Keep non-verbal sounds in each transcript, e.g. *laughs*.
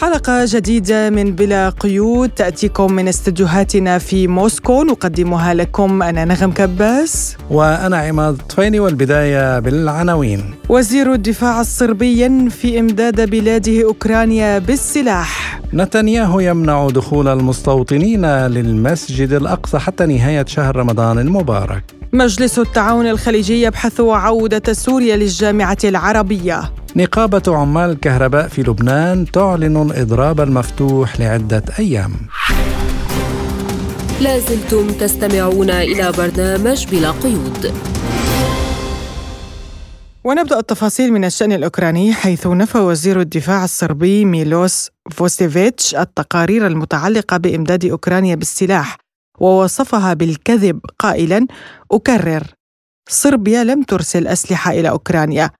حلقة جديدة من بلا قيود. تأتيكم من استديوهاتنا في موسكو. نقدمها لكم أنا نغم كباس. وأنا عماد طفيني والبداية بالعناوين. وزير الدفاع الصربي ينفي إمداد بلاده أوكرانيا بالسلاح. نتنياهو يمنع دخول المستوطنين للمسجد الأقصى حتى نهاية شهر رمضان المبارك. مجلس التعاون الخليجي يبحث عودة سوريا للجامعة العربية. نقابة عمال الكهرباء في لبنان تعلن الإضراب المفتوح لعدة أيام. لازلتم تستمعون إلى برنامج بلا قيود. ونبدأ التفاصيل من الشأن الأوكراني حيث نفى وزير الدفاع الصربي ميلوس فوسيفيتش التقارير المتعلقة بإمداد أوكرانيا بالسلاح ووصفها بالكذب قائلا أكرر صربيا لم ترسل أسلحة إلى أوكرانيا.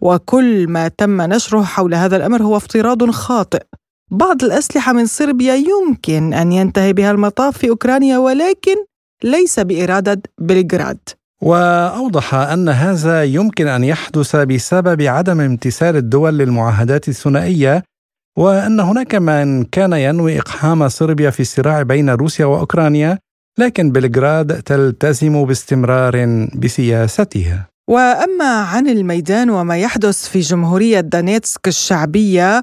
وكل ما تم نشره حول هذا الأمر هو افتراض خاطئ. بعض الأسلحة من صربيا يمكن أن ينتهي بها المطاف في أوكرانيا ولكن ليس بإرادة بلغراد. وأوضح أن هذا يمكن أن يحدث بسبب عدم امتثال الدول للمعاهدات الثنائية وأن هناك من كان ينوي إقحام صربيا في الصراع بين روسيا وأوكرانيا لكن بلغراد تلتزم باستمرار بسياستها وأما عن الميدان وما يحدث في جمهورية دانيتسك الشعبية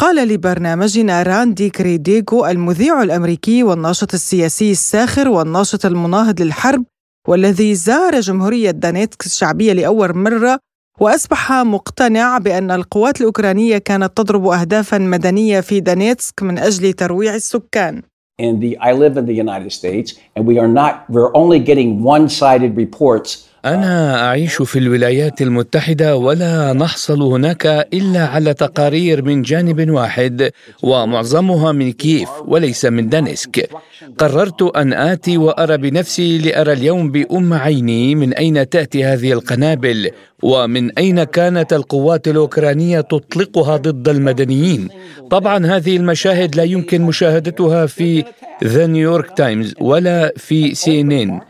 قال لبرنامجنا راندي كريديغو المذيع الأمريكي والناشط السياسي الساخر والناشط المناهض للحرب والذي زار جمهورية دانيتسك الشعبية لأول مرة وأصبح مقتنع بأن القوات الأوكرانية كانت تضرب اهدافا مدنية في دانيتسك من أجل ترويع السكان. And the, I live in the United States, and we are not, we're only getting one sided reports أنا أعيش في الولايات المتحدة ولا نحصل هناك إلا على تقارير من جانب واحد ومعظمها من كييف وليس من دانسك. قررت أن آتي وأرى بنفسي لأرى اليوم بأم عيني من أين تأتي هذه القنابل ومن أين كانت القوات الأوكرانية تطلقها ضد المدنيين. طبعا هذه المشاهد لا يمكن مشاهدتها في ذا نيويورك تايمز ولا في سي ان ان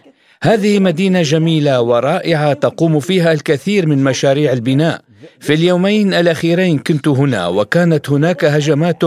هذه مدينة جميلة ورائعة تقوم فيها الكثير من مشاريع البناء. في اليومين الأخيرين كنت هنا وكانت هناك هجمات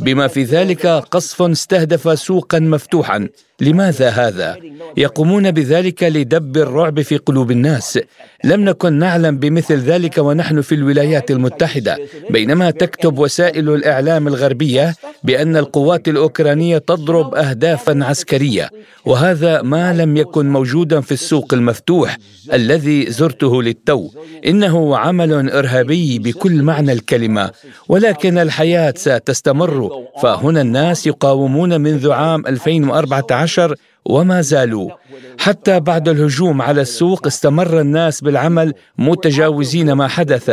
بما في ذلك قصف استهدف سوقا مفتوحا. لماذا هذا؟ يقومون بذلك لدب الرعب في قلوب الناس. لم نكن نعلم بمثل ذلك ونحن في الولايات المتحدة. بينما تكتب وسائل الإعلام الغربية بأن القوات الأوكرانية تضرب اهدافا عسكرية. وهذا ما لم يكن موجودا في السوق المفتوح الذي زرته للتو. إنه عمل إرهابي بكل معنى الكلمة. ولكن الحياة ستستمر. فهنا الناس يقاومون منذ عام 2014 عشر وما زالوا. حتى بعد الهجوم على السوق استمر الناس بالعمل متجاوزين ما حدث.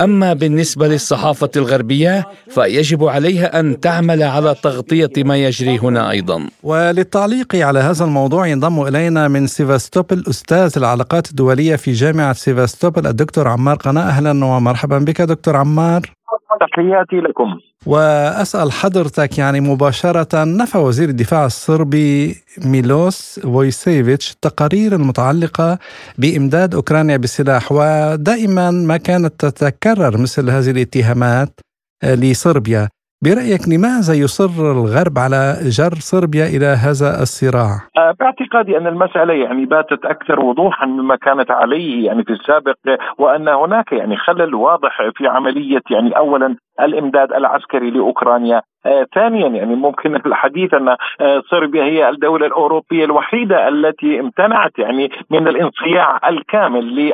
أما بالنسبة للصحافة الغربية فيجب عليها أن تعمل على تغطية ما يجري هنا أيضا. وللتعليق على هذا الموضوع ينضم إلينا من سيفاستوبل أستاذ العلاقات الدولية في جامعة سيفاستوبل الدكتور عمار قناة. أهلا ومرحبا بك دكتور عمار. تحياتي لكم. وأسأل حضرتك يعني مباشرة نفى وزير الدفاع الصربي ميلوس فويسيفيتش التقارير المتعلقة بإمداد أوكرانيا بالسلاح ودائما ما كانت تتكرر مثل هذه الاتهامات لصربيا. برأيك لماذا يصر الغرب على جر صربيا إلى هذا الصراع؟ آه، باعتقادي أن المسألة يعني باتت أكثر وضوحا مما كانت عليه يعني في السابق وأن هناك يعني خلل واضح في عملية يعني أولا الإمداد العسكري لأوكرانيا آه ثانيا يعني ممكن *laughs* الحديث أن آه صربيا هي الدولة الأوروبية الوحيدة التي امتنعت يعني من الانصياع الكامل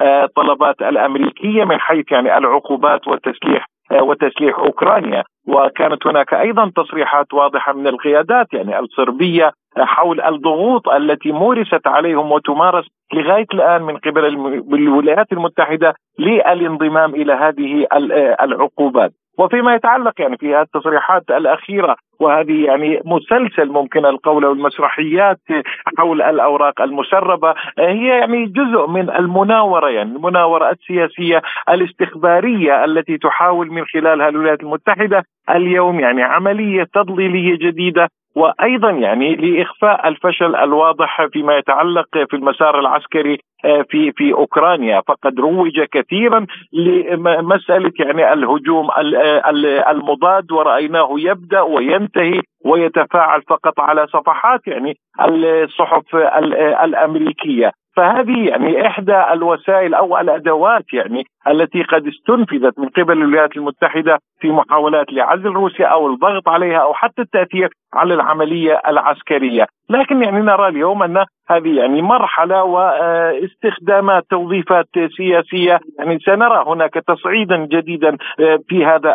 للطلبات الأمريكية من حيث يعني العقوبات والتسليح وتسليح أوكرانيا. وكانت هناك أيضا تصريحات واضحة من القيادات يعني الصربية حول الضغوط التي مورست عليهم وتمارس لغاية الآن من قبل الولايات المتحدة للانضمام إلى هذه العقوبات. وفيما يتعلق يعني في التصريحات الأخيرة وهذه يعني مسلسل ممكن القول والمسرحيات حول الأوراق المسربه هي يعني جزء من المناورة يعني المناورة السياسية الاستخبارية التي تحاول من خلالها الولايات المتحدة اليوم يعني عملية تضليلية جديدة وأيضا يعني لإخفاء الفشل الواضح فيما يتعلق في المسار العسكري آه، في في أوكرانيا. فقد روج كثيرا لمسألة يعني الهجوم المضاد ورأيناه يبدأ وينتهي ويتفاعل فقط على صفحات يعني الصحف الأمريكية. فهذه يعني إحدى الوسائل أو الأدوات يعني التي قد استنفذت من قبل الولايات المتحدة في محاولات لعزل روسيا أو الضغط عليها أو حتى التأثير على العملية العسكرية، لكن يعني نرى اليوم أن هذه يعني مرحلة واستخدامات توظيفات سياسية. يعني سنرى هناك تصعيدا جديدا في هذا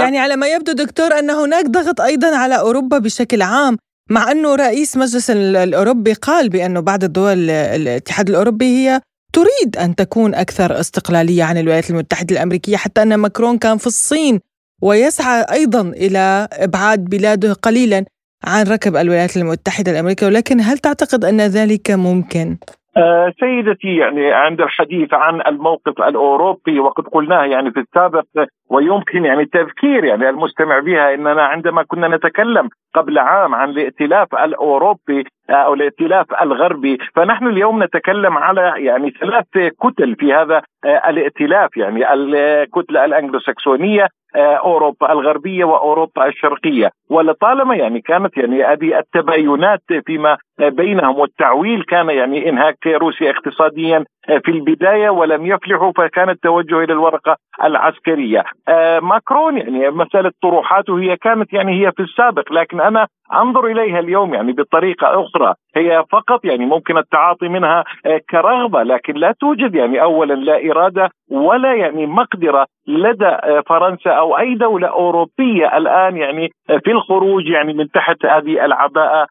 يعني على ما يبدو دكتور أن هناك ضغط أيضا على أوروبا بشكل عام. مع أنه رئيس مجلس الأوروبي قال بأنه بعض الدول الاتحاد الأوروبي هي تريد أن تكون أكثر استقلالية عن الولايات المتحدة الأمريكية حتى أن ماكرون كان في الصين ويسعى أيضا إلى إبعاد بلاده قليلا عن ركب الولايات المتحدة الأمريكية ولكن هل تعتقد أن ذلك ممكن؟ آه سيدتي يعني عند الحديث عن الموقف الأوروبي وقد قلناه يعني في السابق ويمكن يعني تذكير يعني المستمع بها إننا عندما كنا نتكلم قبل عام عن الائتلاف الأوروبي آه، أو الائتلاف الغربي فنحن اليوم نتكلم على يعني ثلاث كتل في هذا الائتلاف يعني الكتلة الانجلوساكسونيه آه، أوروبا الغربية وأوروبا الشرقية ولطالما يعني كانت يعني هذه التباينات فيما بينهم والتعويل كان يعني إنهاك روسيا اقتصاديا في البداية ولم يفلحوا فكان التوجه إلى الورقة العسكرية. آه، ماكرون يعني مسألة طروحاته هي كانت يعني هي في السابق لكن أنا أنظر إليها اليوم يعني بطريقة أخرى هي فقط يعني ممكن التعاطي منها آه، كرغبة لكن لا توجد يعني اولا لا إرادة ولا يعني مقدرة لدى آه، فرنسا أو أي دولة أوروبية الآن يعني في الخروج يعني من تحت هذه العباءة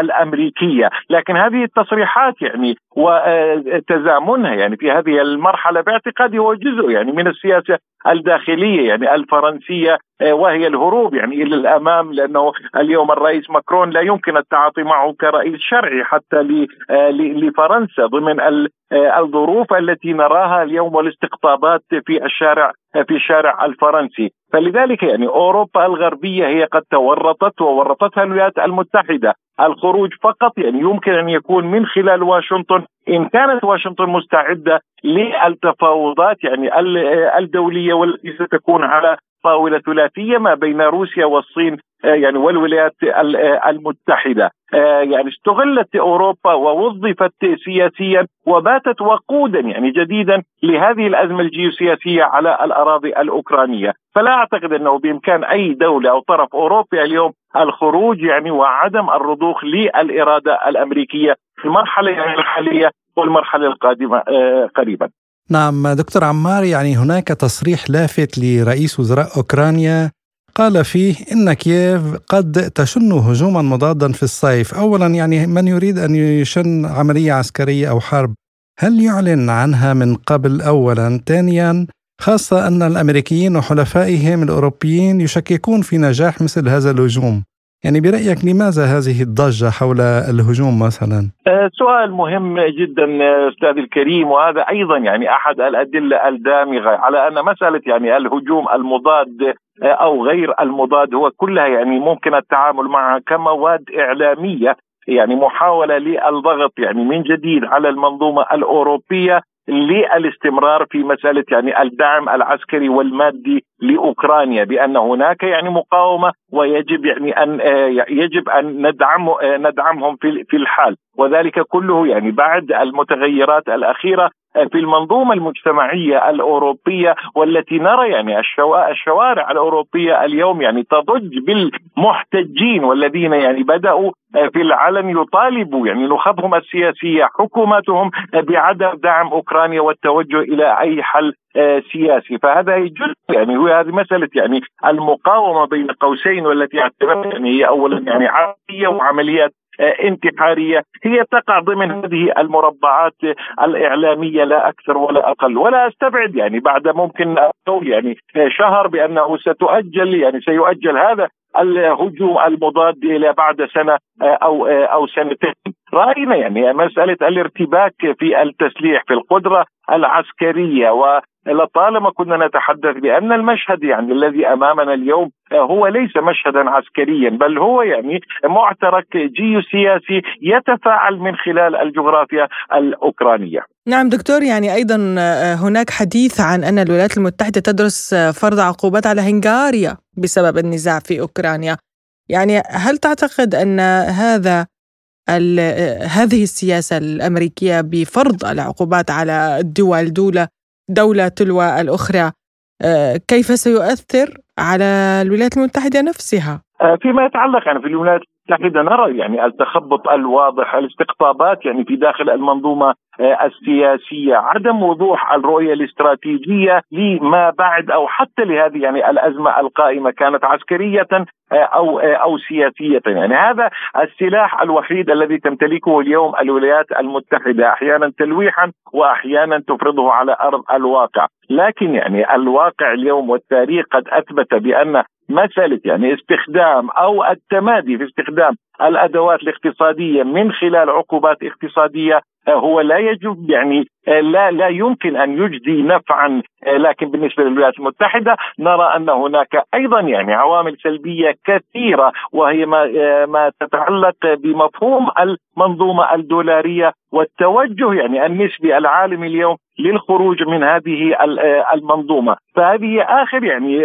الأمريكية، لكن هذه التصريحات يعني وتزامنها يعني في هذه المرحلة باعتقادي هو جزء يعني من السياسة الداخلية يعني الفرنسية وهي الهروب يعني إلى الأمام لأنه اليوم الرئيس ماكرون لا يمكن التعاطي معه كرئيس شرعي حتى لفرنسا ضمن الظروف التي نراها اليوم والاستقطابات في الشارع في الشارع الفرنسي. فلذلك يعني أوروبا الغربية هي قد تورطت وورطتها الولايات المتحدة. الخروج فقط يعني يمكن أن يكون من خلال واشنطن إن كانت واشنطن مستعدة للتفاوضات يعني الدولية والتي ستكون على طاولة ثلاثية ما بين روسيا والصين آه، يعني والولايات آه، المتحدة آه، يعني استغلت أوروبا ووظفت سياسيا وباتت وقودا يعني جديدا لهذه الأزمة الجيوسياسية على الأراضي الأوكرانية، فلا أعتقد أنه بإمكان أي دولة أو طرف أوروبي اليوم الخروج يعني وعدم الرضوخ للإرادة الأمريكية في المرحلة الحالية والمرحلة القادمة قريبا. نعم دكتور عمار يعني هناك تصريح لافت لرئيس وزراء أوكرانيا قال فيه إن كييف قد تشن هجوما مضادا في الصيف، اولا يعني من يريد أن يشن عملية عسكرية أو حرب هل يعلن عنها من قبل اولا؟ ثانيا خاصة أن الأمريكيين وحلفائهم الأوروبيين يشككون في نجاح مثل هذا الهجوم. يعني برأيك لماذا هذه الضجة حول الهجوم مثلا؟ آه، سؤال مهم جدا أستاذ الكريم وهذا أيضا يعني أحد الأدلة الدامغة على أن مسألة يعني الهجوم المضاد آه، أو غير المضاد هو كلها يعني ممكن التعامل معها كمواد إعلامية يعني محاولة للضغط يعني من جديد على المنظومة الأوروبية للاستمرار في مسألة يعني الدعم العسكري والمادي لأوكرانيا بأن هناك يعني مقاومة ويجب يعني أن آه، يجب أن ندعم آه، ندعمهم في في الحال. وذلك كله يعني بعد المتغيرات الأخيرة في المنظومة المجتمعية الأوروبية والتي نرى يعني الشوارع الأوروبية اليوم يعني تضج بالمحتجين والذين يعني بدأوا في العلن يطالبوا يعني نخبهم السياسية حكوماتهم بعدم دعم أوكرانيا والتوجه إلى أي حل آه، سياسي. فهذا جزء يعني هو هذه مسألة يعني المقاومة بين قوسين والتي اعتبرت يعني هي اولا يعني عمليه وعمليات انتحارية. هي تقع ضمن هذه المربعات الإعلامية لا أكثر ولا أقل. ولا أستبعد يعني بعد ممكن يعني شهر بأنه ستؤجل يعني سيؤجل هذا الهجوم المضاد إلى بعد سنة أو أو سنتين. رأينا يعني مسألة الارتباك في التسليح في القدرة العسكرية ولطالما كنا نتحدث بأن المشهد يعني الذي أمامنا اليوم هو ليس مشهدا عسكريا بل هو يعني معترك جيوسياسي يتفاعل من خلال الجغرافيا الأوكرانية. نعم دكتور يعني أيضا هناك حديث عن أن الولايات المتحدة تدرس فرض عقوبات على هنغاريا بسبب النزاع في أوكرانيا. يعني هل تعتقد أن هذا هذه السياسة الأمريكية بفرض العقوبات على الدول دولة دولة تلو الأخرى آه، كيف سيؤثر على الولايات المتحدة نفسها؟ آه، فيما يتعلق يعني في الولايات المتحدة نرى يعني التخبط الواضح الاستقطابات يعني في داخل المنظومة آه، السياسية، عدم وضوح الرؤية الاستراتيجية لما بعد أو حتى لهذه يعني الأزمة القائمة كانت عسكرية آه، أو آه، أو سياسية، يعني هذا السلاح الوحيد الذي تمتلكه اليوم الولايات المتحدة أحيانا تلويحا واحيانا تفرضه على أرض الواقع، لكن يعني الواقع اليوم والتاريخ قد أثبت بأن مساله يعني استخدام أو التمادي في استخدام الأدوات الاقتصادية من خلال عقوبات اقتصادية هو لا يجب يعني لا لا يمكن أن يجدي نفعا لكن بالنسبة للولايات المتحدة نرى أن هناك أيضا يعني عوامل سلبية كثيرة وهي ما ما تتعلق بمفهوم المنظومة الدولارية والتوجه يعني النسبي العالمي اليوم للخروج من هذه المنظومة. فهذه آخر يعني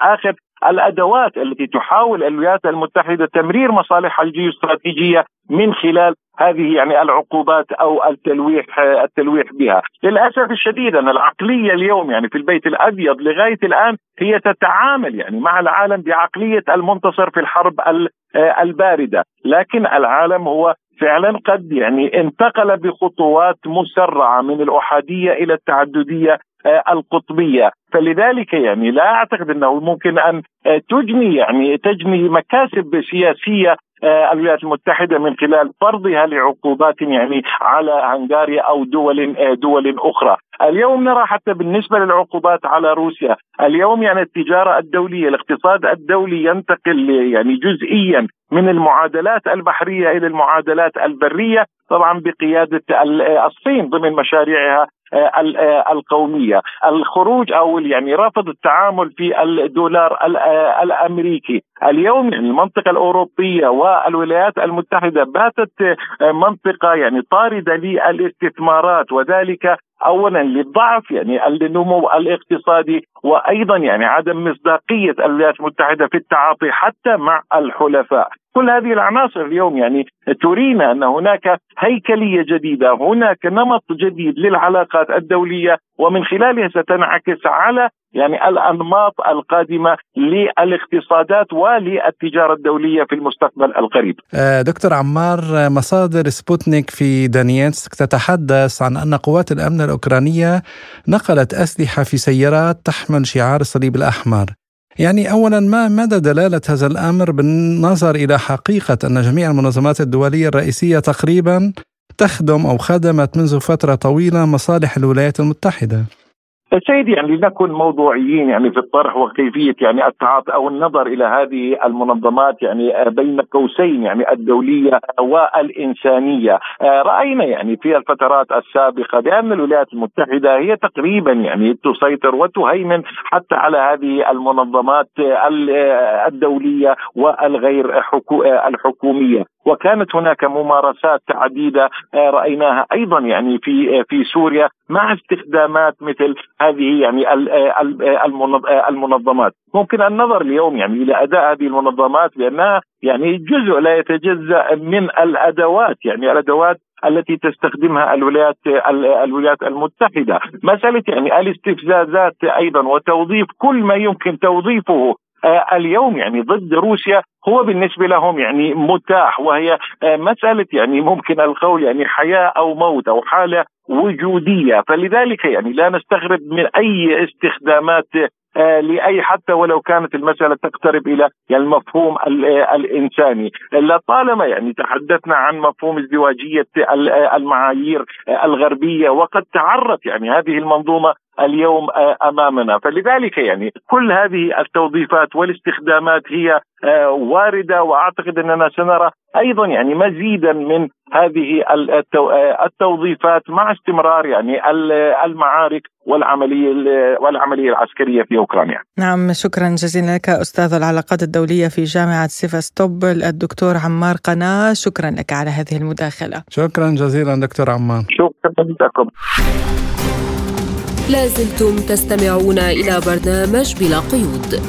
آخر الأدوات التي تحاول الولايات المتحدة تمرير مصالحها الجيوستراتيجية من خلال هذه يعني العقوبات أو التلويح التلويح بها، للأسف الشديد أن العقلية اليوم يعني في البيت الأبيض لغاية الآن هي تتعامل يعني مع العالم بعقلية المنتصر في الحرب الباردة، لكن العالم هو فعلا قد يعني انتقل بخطوات مسرعة من الأحادية إلى التعددية القطبية، فلذلك يعني لا أعتقد أنه ممكن أن تجني يعني تجني مكاسب سياسية آه، الولايات المتحدة من خلال فرضها لعقوبات يعني على هنغاريا أو دول آه، دول أخرى. اليوم نرى حتى بالنسبة للعقوبات على روسيا، اليوم يعني التجارة الدولية، الاقتصاد الدولي ينتقل يعني جزئيا من المعادلات البحرية إلى المعادلات البرية، طبعا بقيادة الصين ضمن مشاريعها آه، آه، القومية، الخروج أو يعني رفض التعامل في الدولار آه، الأمريكي، اليوم يعني المنطقة الأوروبية والولايات المتحدة باتت منطقة يعني طاردة للاستثمارات وذلك اولا للضعف يعني النمو الاقتصادي وأيضا يعني عدم مصداقية الولايات المتحدة في التعاطي حتى مع الحلفاء، كل هذه العناصر اليوم يعني ترينا أن هناك هيكلية جديدة، هناك نمط جديد للعلاقات الدولية ومن خلالها ستنعكس على يعني الأنماط القادمة للاقتصادات وللتجارة الدولية في المستقبل القريب. آه، دكتور عمار مصادر سبوتنيك في دانييتسك تتحدث عن أن قوات الأمن الأوكرانية نقلت أسلحة في سيارات تحمل شعار الصليب الأحمر. يعني اولا ما مدى دلالة هذا الأمر بالنظر إلى حقيقة أن جميع المنظمات الدولية الرئيسية تقريبا تخدم أو خدمت منذ فترة طويلة مصالح الولايات المتحدة؟ سيدي يعني لنكن موضوعيين يعني في الطرح وكيفية يعني التعاطي أو النظر إلى هذه المنظمات يعني بين قوسين يعني الدولية والإنسانية، رأينا يعني في الفترات السابقة بأن الولايات المتحدة هي تقريبا يعني تسيطر وتهيمن حتى على هذه المنظمات الدولية والغير الحكومية، وكانت هناك ممارسات عديدة رأيناها أيضا يعني في في سوريا مع استخدامات مثل هذه يعني المنظمات. ممكن النظر اليوم يعني إلى أداء هذه المنظمات بأنها يعني جزء لا يتجزأ من الأدوات يعني الأدوات التي تستخدمها الولايات الولايات المتحدة، مسألة يعني الاستفزازات أيضا وتوظيف كل ما يمكن توظيفه آه، اليوم يعني ضد روسيا هو بالنسبة لهم يعني متاح وهي آه، مسألة يعني ممكن القول يعني حياة أو موت أو حالة وجودية. فلذلك يعني لا نستغرب من أي استخدامات آه، لأي حتى ولو كانت المسألة تقترب إلى المفهوم آه، الإنساني. لطالما يعني تحدثنا عن مفهوم ازدواجية المعايير الغربية وقد تعرت يعني هذه المنظومة اليوم أمامنا فلذلك يعني كل هذه التوظيفات والاستخدامات هي واردة وأعتقد أننا سنرى أيضا يعني مزيدا من هذه التوظيفات مع استمرار يعني المعارك والعملية والعملية العسكرية في أوكرانيا. نعم شكرا جزيلا لك أستاذ العلاقات الدولية في جامعة سيفاستوبل الدكتور عمار قناة شكرا لك على هذه المداخلة. شكرا جزيلا دكتور عمار. شكرا لكم. لازلتم تستمعون إلى برنامج بلا قيود.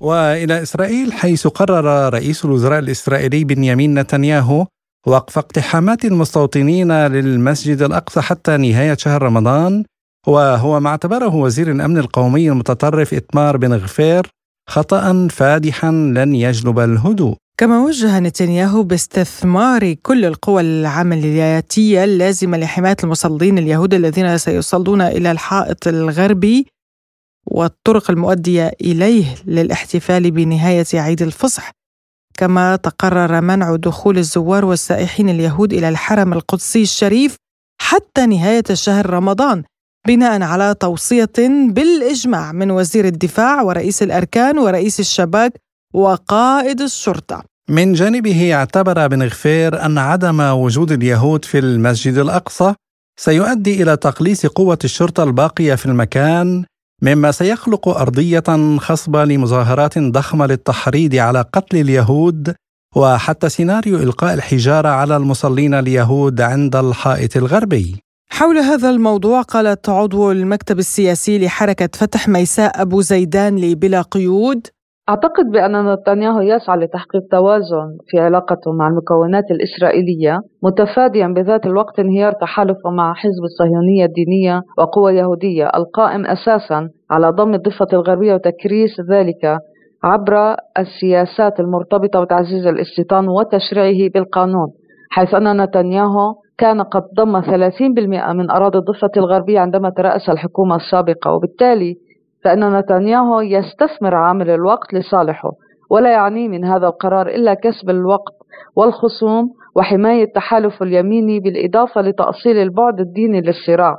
وإلى إسرائيل حيث قرر رئيس الوزراء الإسرائيلي بنيامين نتنياهو وقف اقتحامات المستوطنين للمسجد الأقصى حتى نهاية شهر رمضان وهو ما اعتبره وزير الأمن القومي المتطرف إتمار بن غفير خطأ فادحا لن يجلب الهدوء كما وجه نتنياهو باستثمار كل القوى العملياتية اللازمة لحماية المصلين اليهود الذين سيصلون إلى الحائط الغربي والطرق المؤدية إليه للاحتفال بنهاية عيد الفصح كما تقرر منع دخول الزوار والسائحين اليهود إلى الحرم القدسي الشريف حتى نهاية شهر رمضان بناء على توصية بالإجماع من وزير الدفاع ورئيس الأركان ورئيس الشباك وقائد الشرطة من جانبه اعتبر بن غفير أن عدم وجود اليهود في المسجد الأقصى سيؤدي إلى تقليص قوة الشرطة الباقية في المكان مما سيخلق أرضية خصبة لمظاهرات ضخمة للتحريض على قتل اليهود وحتى سيناريو إلقاء الحجارة على المصلين اليهود عند الحائط الغربي. حول هذا الموضوع قالت عضو المكتب السياسي لحركة فتح ميساء أبو زيدان لبلا قيود أعتقد بأن نتنياهو يسعى لتحقيق توازن في علاقته مع المكونات الإسرائيلية متفاديا بذات الوقت انهيار تحالفه مع حزب الصهيونية الدينية وقوى يهودية القائم أساسا على ضم الضفة الغربية وتكريس ذلك عبر السياسات المرتبطة بتعزيز الاستيطان وتشريعه بالقانون حيث أن نتنياهو كان قد ضم 30% من أراضي الضفة الغربية عندما ترأس الحكومة السابقة وبالتالي فإن نتنياهو يستثمر عامل الوقت لصالحه ولا يعني من هذا القرار إلا كسب الوقت والخصوم وحماية تحالف اليميني بالإضافة لتأصيل البعد الديني للصراع.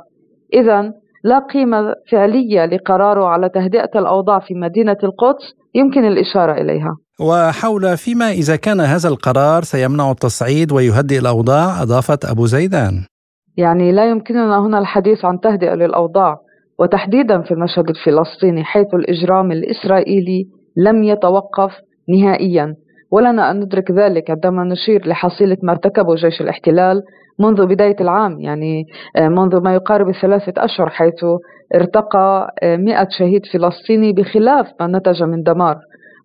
إذا لا قيمة فعلية لقراره على تهدئة الأوضاع في مدينة القدس يمكن الإشارة إليها. وحول فيما إذا كان هذا القرار سيمنع التصعيد ويهدئ الأوضاع أضافت أبو زيدان. يعني لا يمكننا هنا الحديث عن تهدئة للأوضاع. وتحديدا في المشهد الفلسطيني حيث الإجرام الإسرائيلي لم يتوقف نهائيا. ولنا أن ندرك ذلك عندما نشير لحصيلة ما ارتكبه جيش الاحتلال منذ بداية العام يعني آه، منذ ما يقارب ثلاثة أشهر حيث ارتقى آه، مئة شهيد فلسطيني بخلاف ما نتج من دمار.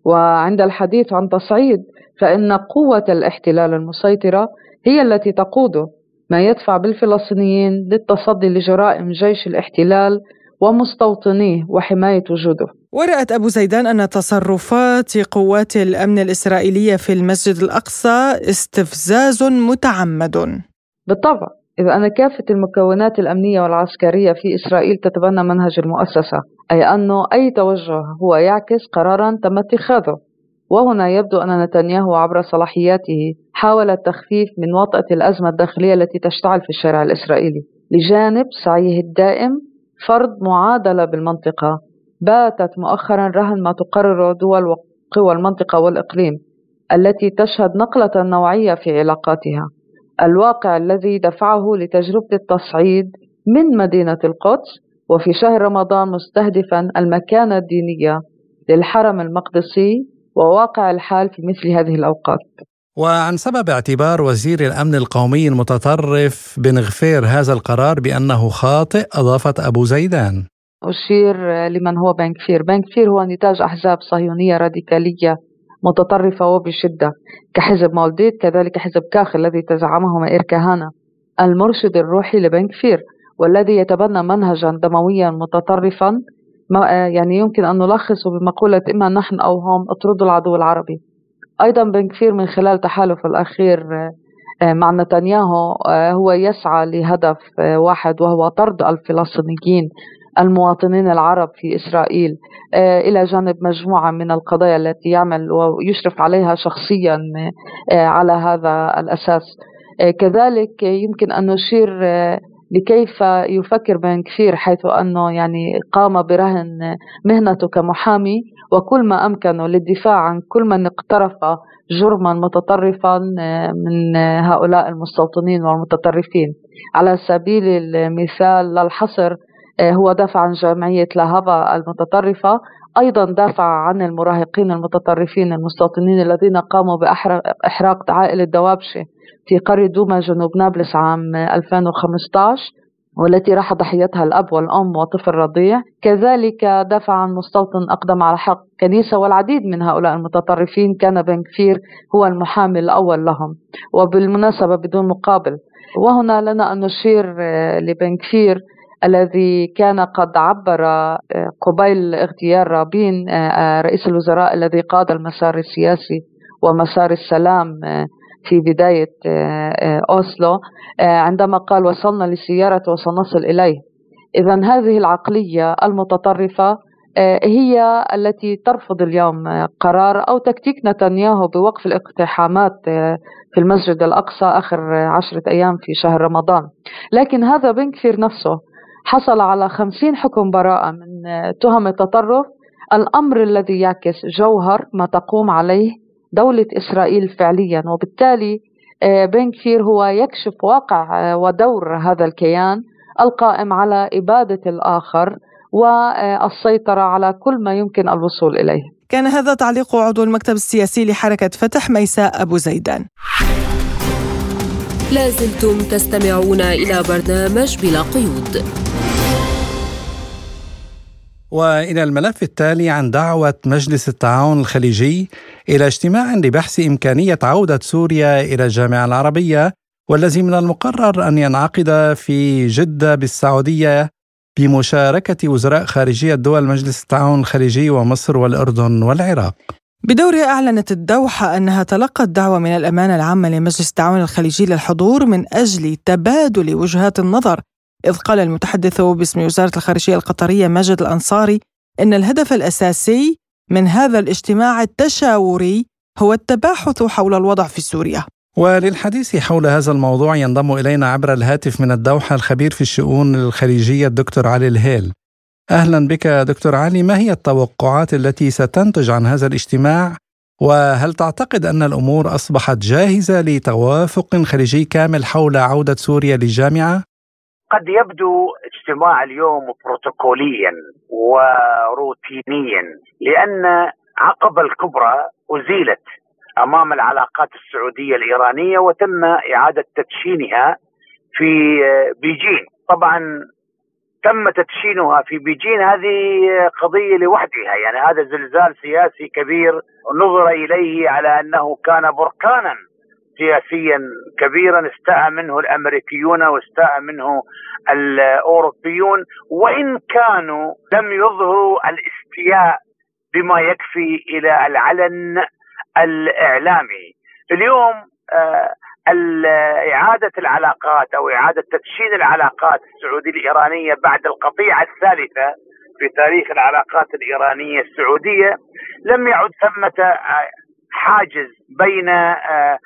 وعند الحديث عن تصعيد فإن قوة الاحتلال المسيطرة هي التي تقوده. ما يدفع بالفلسطينيين للتصدي لجرائم جيش الاحتلال ومستوطنيه وحماية وجوده ورأت أبو زيدان أن تصرفات قوات الأمن الإسرائيلية في المسجد الأقصى استفزاز متعمد. بالطبع إذا أن كافة المكونات الأمنية والعسكرية في إسرائيل تتبنى منهج المؤسسة أي أنه أي توجه هو يعكس قرارا تم اتخاذه. وهنا يبدو أن نتنياهو عبر صلاحياته حاول التخفيف من وطأة الأزمة الداخلية التي تشتعل في الشارع الإسرائيلي لجانب سعيه الدائم فرض معادلة بالمنطقة. باتت مؤخرا رهن ما تقرره دول وقوى المنطقة والإقليم التي تشهد نقلة نوعية في علاقاتها. الواقع الذي دفعه لتجربة التصعيد من مدينة القدس وفي شهر رمضان مستهدفا المكانة الدينية للحرم المقدسي وواقع الحال في مثل هذه الأوقات. وعن سبب اعتبار وزير الأمن القومي المتطرف بن غفير هذا القرار بأنه خاطئ أضافت أبو زيدان. أشير لمن هو بن كفير، بن كفير هو نتاج أحزاب صهيونية راديكالية متطرفة وبشدة كحزب مولديت كذلك حزب كاخ الذي تزعمه مائر كهانه المرشد الروحي لبن كفير والذي يتبنى منهجا دمويا متطرفا يعني يمكن أن نلخصه بمقولة إما نحن أو هم اطردوا العدو العربي. أيضا بن كفير من خلال تحالف الأخير آه، مع نتنياهو آه، هو يسعى لهدف آه، واحد وهو طرد الفلسطينيين المواطنين العرب في إسرائيل إلى جانب مجموعة من القضايا التي يعمل ويشرف عليها شخصيا على هذا الأساس. كذلك يمكن أن نشير لكيف يفكر بن كثير حيث أنه يعني قام برهن مهنته كمحامي وكل ما أمكنه للدفاع عن كل من اقترف جرما متطرفا من هؤلاء المستوطنين والمتطرفين. على سبيل المثال للحصر هو دافع عن جمعية لاهافا المتطرفة أيضا دافع عن المراهقين المتطرفين المستوطنين الذين قاموا بإحراق عائلة دوابشة في قرية دوما جنوب نابلس عام 2015 والتي راح ضحيتها الأب والأم وطفل رضيع. كذلك دافع عن مستوطن أقدم على حق كنيسة والعديد من هؤلاء المتطرفين كان بن كفير هو المحامي الأول لهم وبالمناسبة بدون مقابل. وهنا لنا أن نشير آه، لبن كفير الذي كان قد عبر آه، قبيل اغتيال رابين آه، رئيس الوزراء الذي قاد المسار السياسي ومسار السلام في بداية آه، آه، أوسلو آه، عندما قال وصلنا لسيارة وسنصل إليه. إذا هذه العقلية المتطرفة هي التي ترفض اليوم قرار أو تكتيك نتنياهو بوقف الاقتحامات في المسجد الأقصى آخر عشرة أيام في شهر رمضان. لكن هذا بن كثير نفسه. حصل على خمسين حكم براءة من تهم التطرف. الأمر الذي يعكس جوهر ما تقوم عليه دولة إسرائيل فعليا. وبالتالي آه، بن كفير هو يكشف واقع آه، ودور هذا الكيان القائم على إبادة الآخر والسيطرة على كل ما يمكن الوصول إليه. كان هذا تعليق عضو المكتب السياسي لحركة فتح ميساء أبو زيدان. لازلتم تستمعون إلى برنامج بلا قيود وإلى الملف التالي عن دعوة مجلس التعاون الخليجي إلى اجتماع لبحث إمكانية عودة سوريا إلى الجامعة العربية والذي من المقرر أن ينعقد في جدة بالسعودية بمشاركة وزراء خارجية دول مجلس التعاون الخليجي ومصر والأردن والعراق. بدورها أعلنت الدوحة أنها تلقت دعوة من الأمانة العامة لمجلس التعاون الخليجي للحضور من أجل تبادل وجهات النظر. إذ قال المتحدث باسم وزارة الخارجية القطرية ماجد الأنصاري إن الهدف الأساسي من هذا الاجتماع التشاوري هو التباحث حول الوضع في سوريا. وللحديث حول هذا الموضوع ينضم إلينا عبر الهاتف من الدوحة الخبير في الشؤون الخليجية الدكتور علي الهيل. أهلا بك دكتور علي ما هي التوقعات التي ستنتج عن هذا الاجتماع وهل تعتقد أن الأمور أصبحت جاهزة لتوافق خليجي كامل حول عودة سوريا للجامعة؟ قد يبدو اجتماع اليوم بروتوكوليا وروتينيا لأن عقبه الكبرى أزيلت أمام العلاقات السعودية الإيرانية وتم إعادة تدشينها في بيجين طبعا تم تدشينها في بيجين هذه قضية لوحدها. يعني هذا زلزال سياسي كبير نظر إليه على أنه كان بركانا سياسيا كبيرا استاء منه الأمريكيون واستاء منه الأوروبيون. وإن كانوا لم يظهروا الاستياء بما يكفي إلى العلن الإعلامي. اليوم آه إعادة العلاقات أو إعادة تدشين العلاقات السعودية الإيرانية بعد القطيعة الثالثة في تاريخ العلاقات الإيرانية السعودية لم يعد ثمة آه، حاجز بين آه،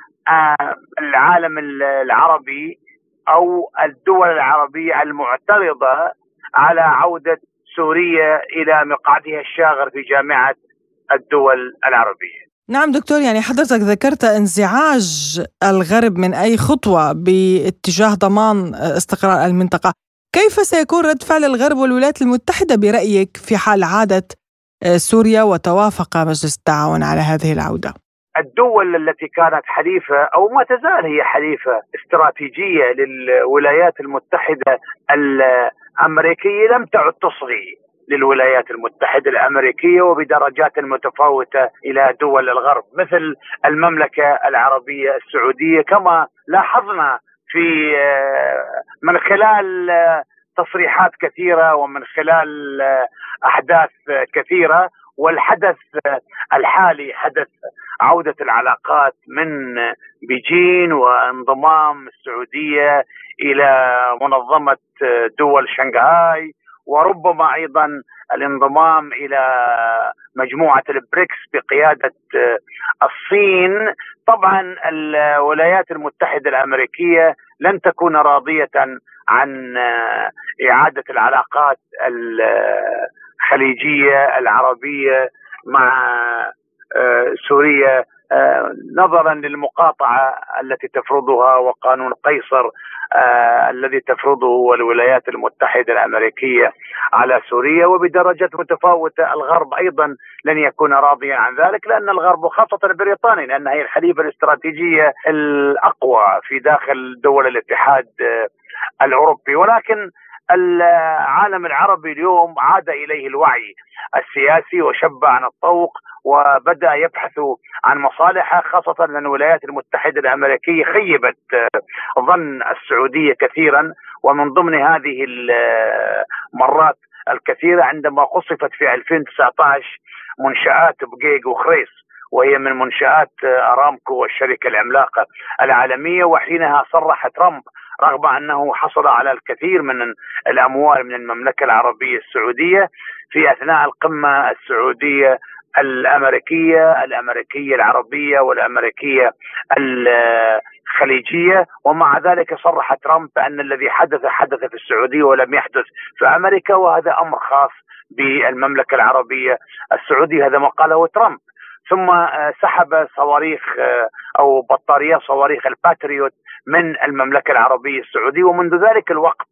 العالم العربي أو الدول العربية المعترضة على عودة سوريا إلى مقعدها الشاغر في جامعة الدول العربية. نعم دكتور يعني حضرتك ذكرت انزعاج الغرب من أي خطوة باتجاه ضمان استقرار المنطقة، كيف سيكون رد فعل الغرب والولايات المتحدة برأيك في حال عاده سوريا وتوافق مجلس التعاون على هذه العودة؟ الدول التي كانت حليفة أو ما تزال هي حليفة استراتيجية للولايات المتحدة الأمريكية لم تعد تصغي للولايات المتحدة الأمريكية وبدرجات متفاوتة إلى دول الغرب مثل المملكة العربية السعودية كما لاحظنا في من خلال تصريحات كثيرة ومن خلال أحداث كثيرة والحدث الحالي حدث عودة العلاقات من بيجين وانضمام السعودية إلى منظمة دول شنغهاي. وربما أيضا الانضمام إلى مجموعة البريكس بقيادة الصين. طبعا الولايات المتحدة الأمريكية لن تكون راضية عن إعادة العلاقات الخليجية العربية مع سوريا. آه، نظرا للمقاطعة التي تفرضها وقانون قيصر آه، الذي تفرضه الولايات المتحدة الأمريكية على سوريا وبدرجات متفاوتة الغرب أيضا لن يكون راضيا عن ذلك لأن الغرب وخاصه بريطانيا لأنها هي الحليفة الاستراتيجية الأقوى في داخل دول الاتحاد آه، الأوروبي. ولكن العالم العربي اليوم عاد إليه الوعي السياسي وشب عن الطوق وبدأ يبحث عن مصالحه خاصة أن الولايات المتحدة الأمريكية خيبت ظن السعودية كثيرا ومن ضمن هذه المرات الكثيرة عندما قصفت في 2019 منشآت بقيق وخريص وهي من منشآت أرامكو والشركة العملاقة العالمية وحينها صرح ترامب رغم أنه حصل على الكثير من الأموال من المملكة العربية السعودية في أثناء القمة السعودية الأمريكية الأمريكية العربية والأمريكية الخليجية. ومع ذلك صرح ترامب بأن الذي حدث حدث في السعودية ولم يحدث في أمريكا وهذا أمر خاص بالمملكة العربية السعودية. هذا ما قاله ترامب. ثم سحب صواريخ أو بطاريات صواريخ الباتريوت من المملكة العربية السعودية ومنذ ذلك الوقت.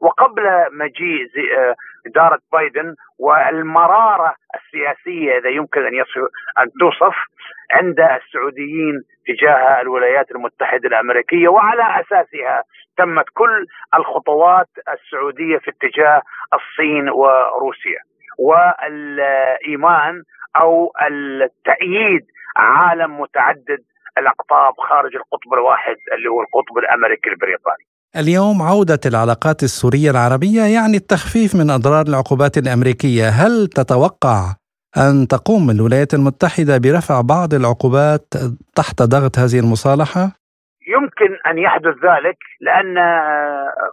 وقبل مجيء آه، إدارة بايدن والمرارة السياسية إذا يمكن أن أن توصف عند السعوديين تجاه الولايات المتحدة الأمريكية وعلى أساسها تمت كل الخطوات السعودية في اتجاه الصين وروسيا. والإيمان أو التأييد عالم متعدد الأقطاب خارج القطب الواحد اللي هو القطب الأمريكي البريطاني اليوم عودة العلاقات السورية العربية يعني التخفيف من أضرار العقوبات الأمريكية هل تتوقع أن تقوم الولايات المتحدة برفع بعض العقوبات تحت ضغط هذه المصالحة؟ يمكن أن يحدث ذلك لأن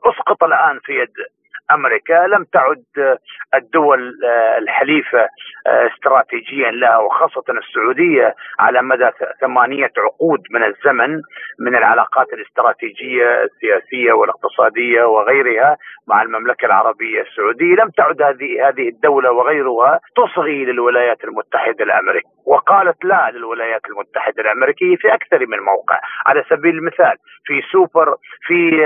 أسقط الآن في يد أمريكا لم تعد الدول الحليفة استراتيجيا لها وخاصة السعودية على مدى ثمانية عقود من الزمن من العلاقات الاستراتيجية السياسية والاقتصادية وغيرها مع المملكة العربية السعودية. لم تعد هذه هذه الدولة وغيرها تصغي للولايات المتحدة الأمريكية وقالت لا للولايات المتحدة الأمريكية في أكثر من موقع. على سبيل المثال في سوبر في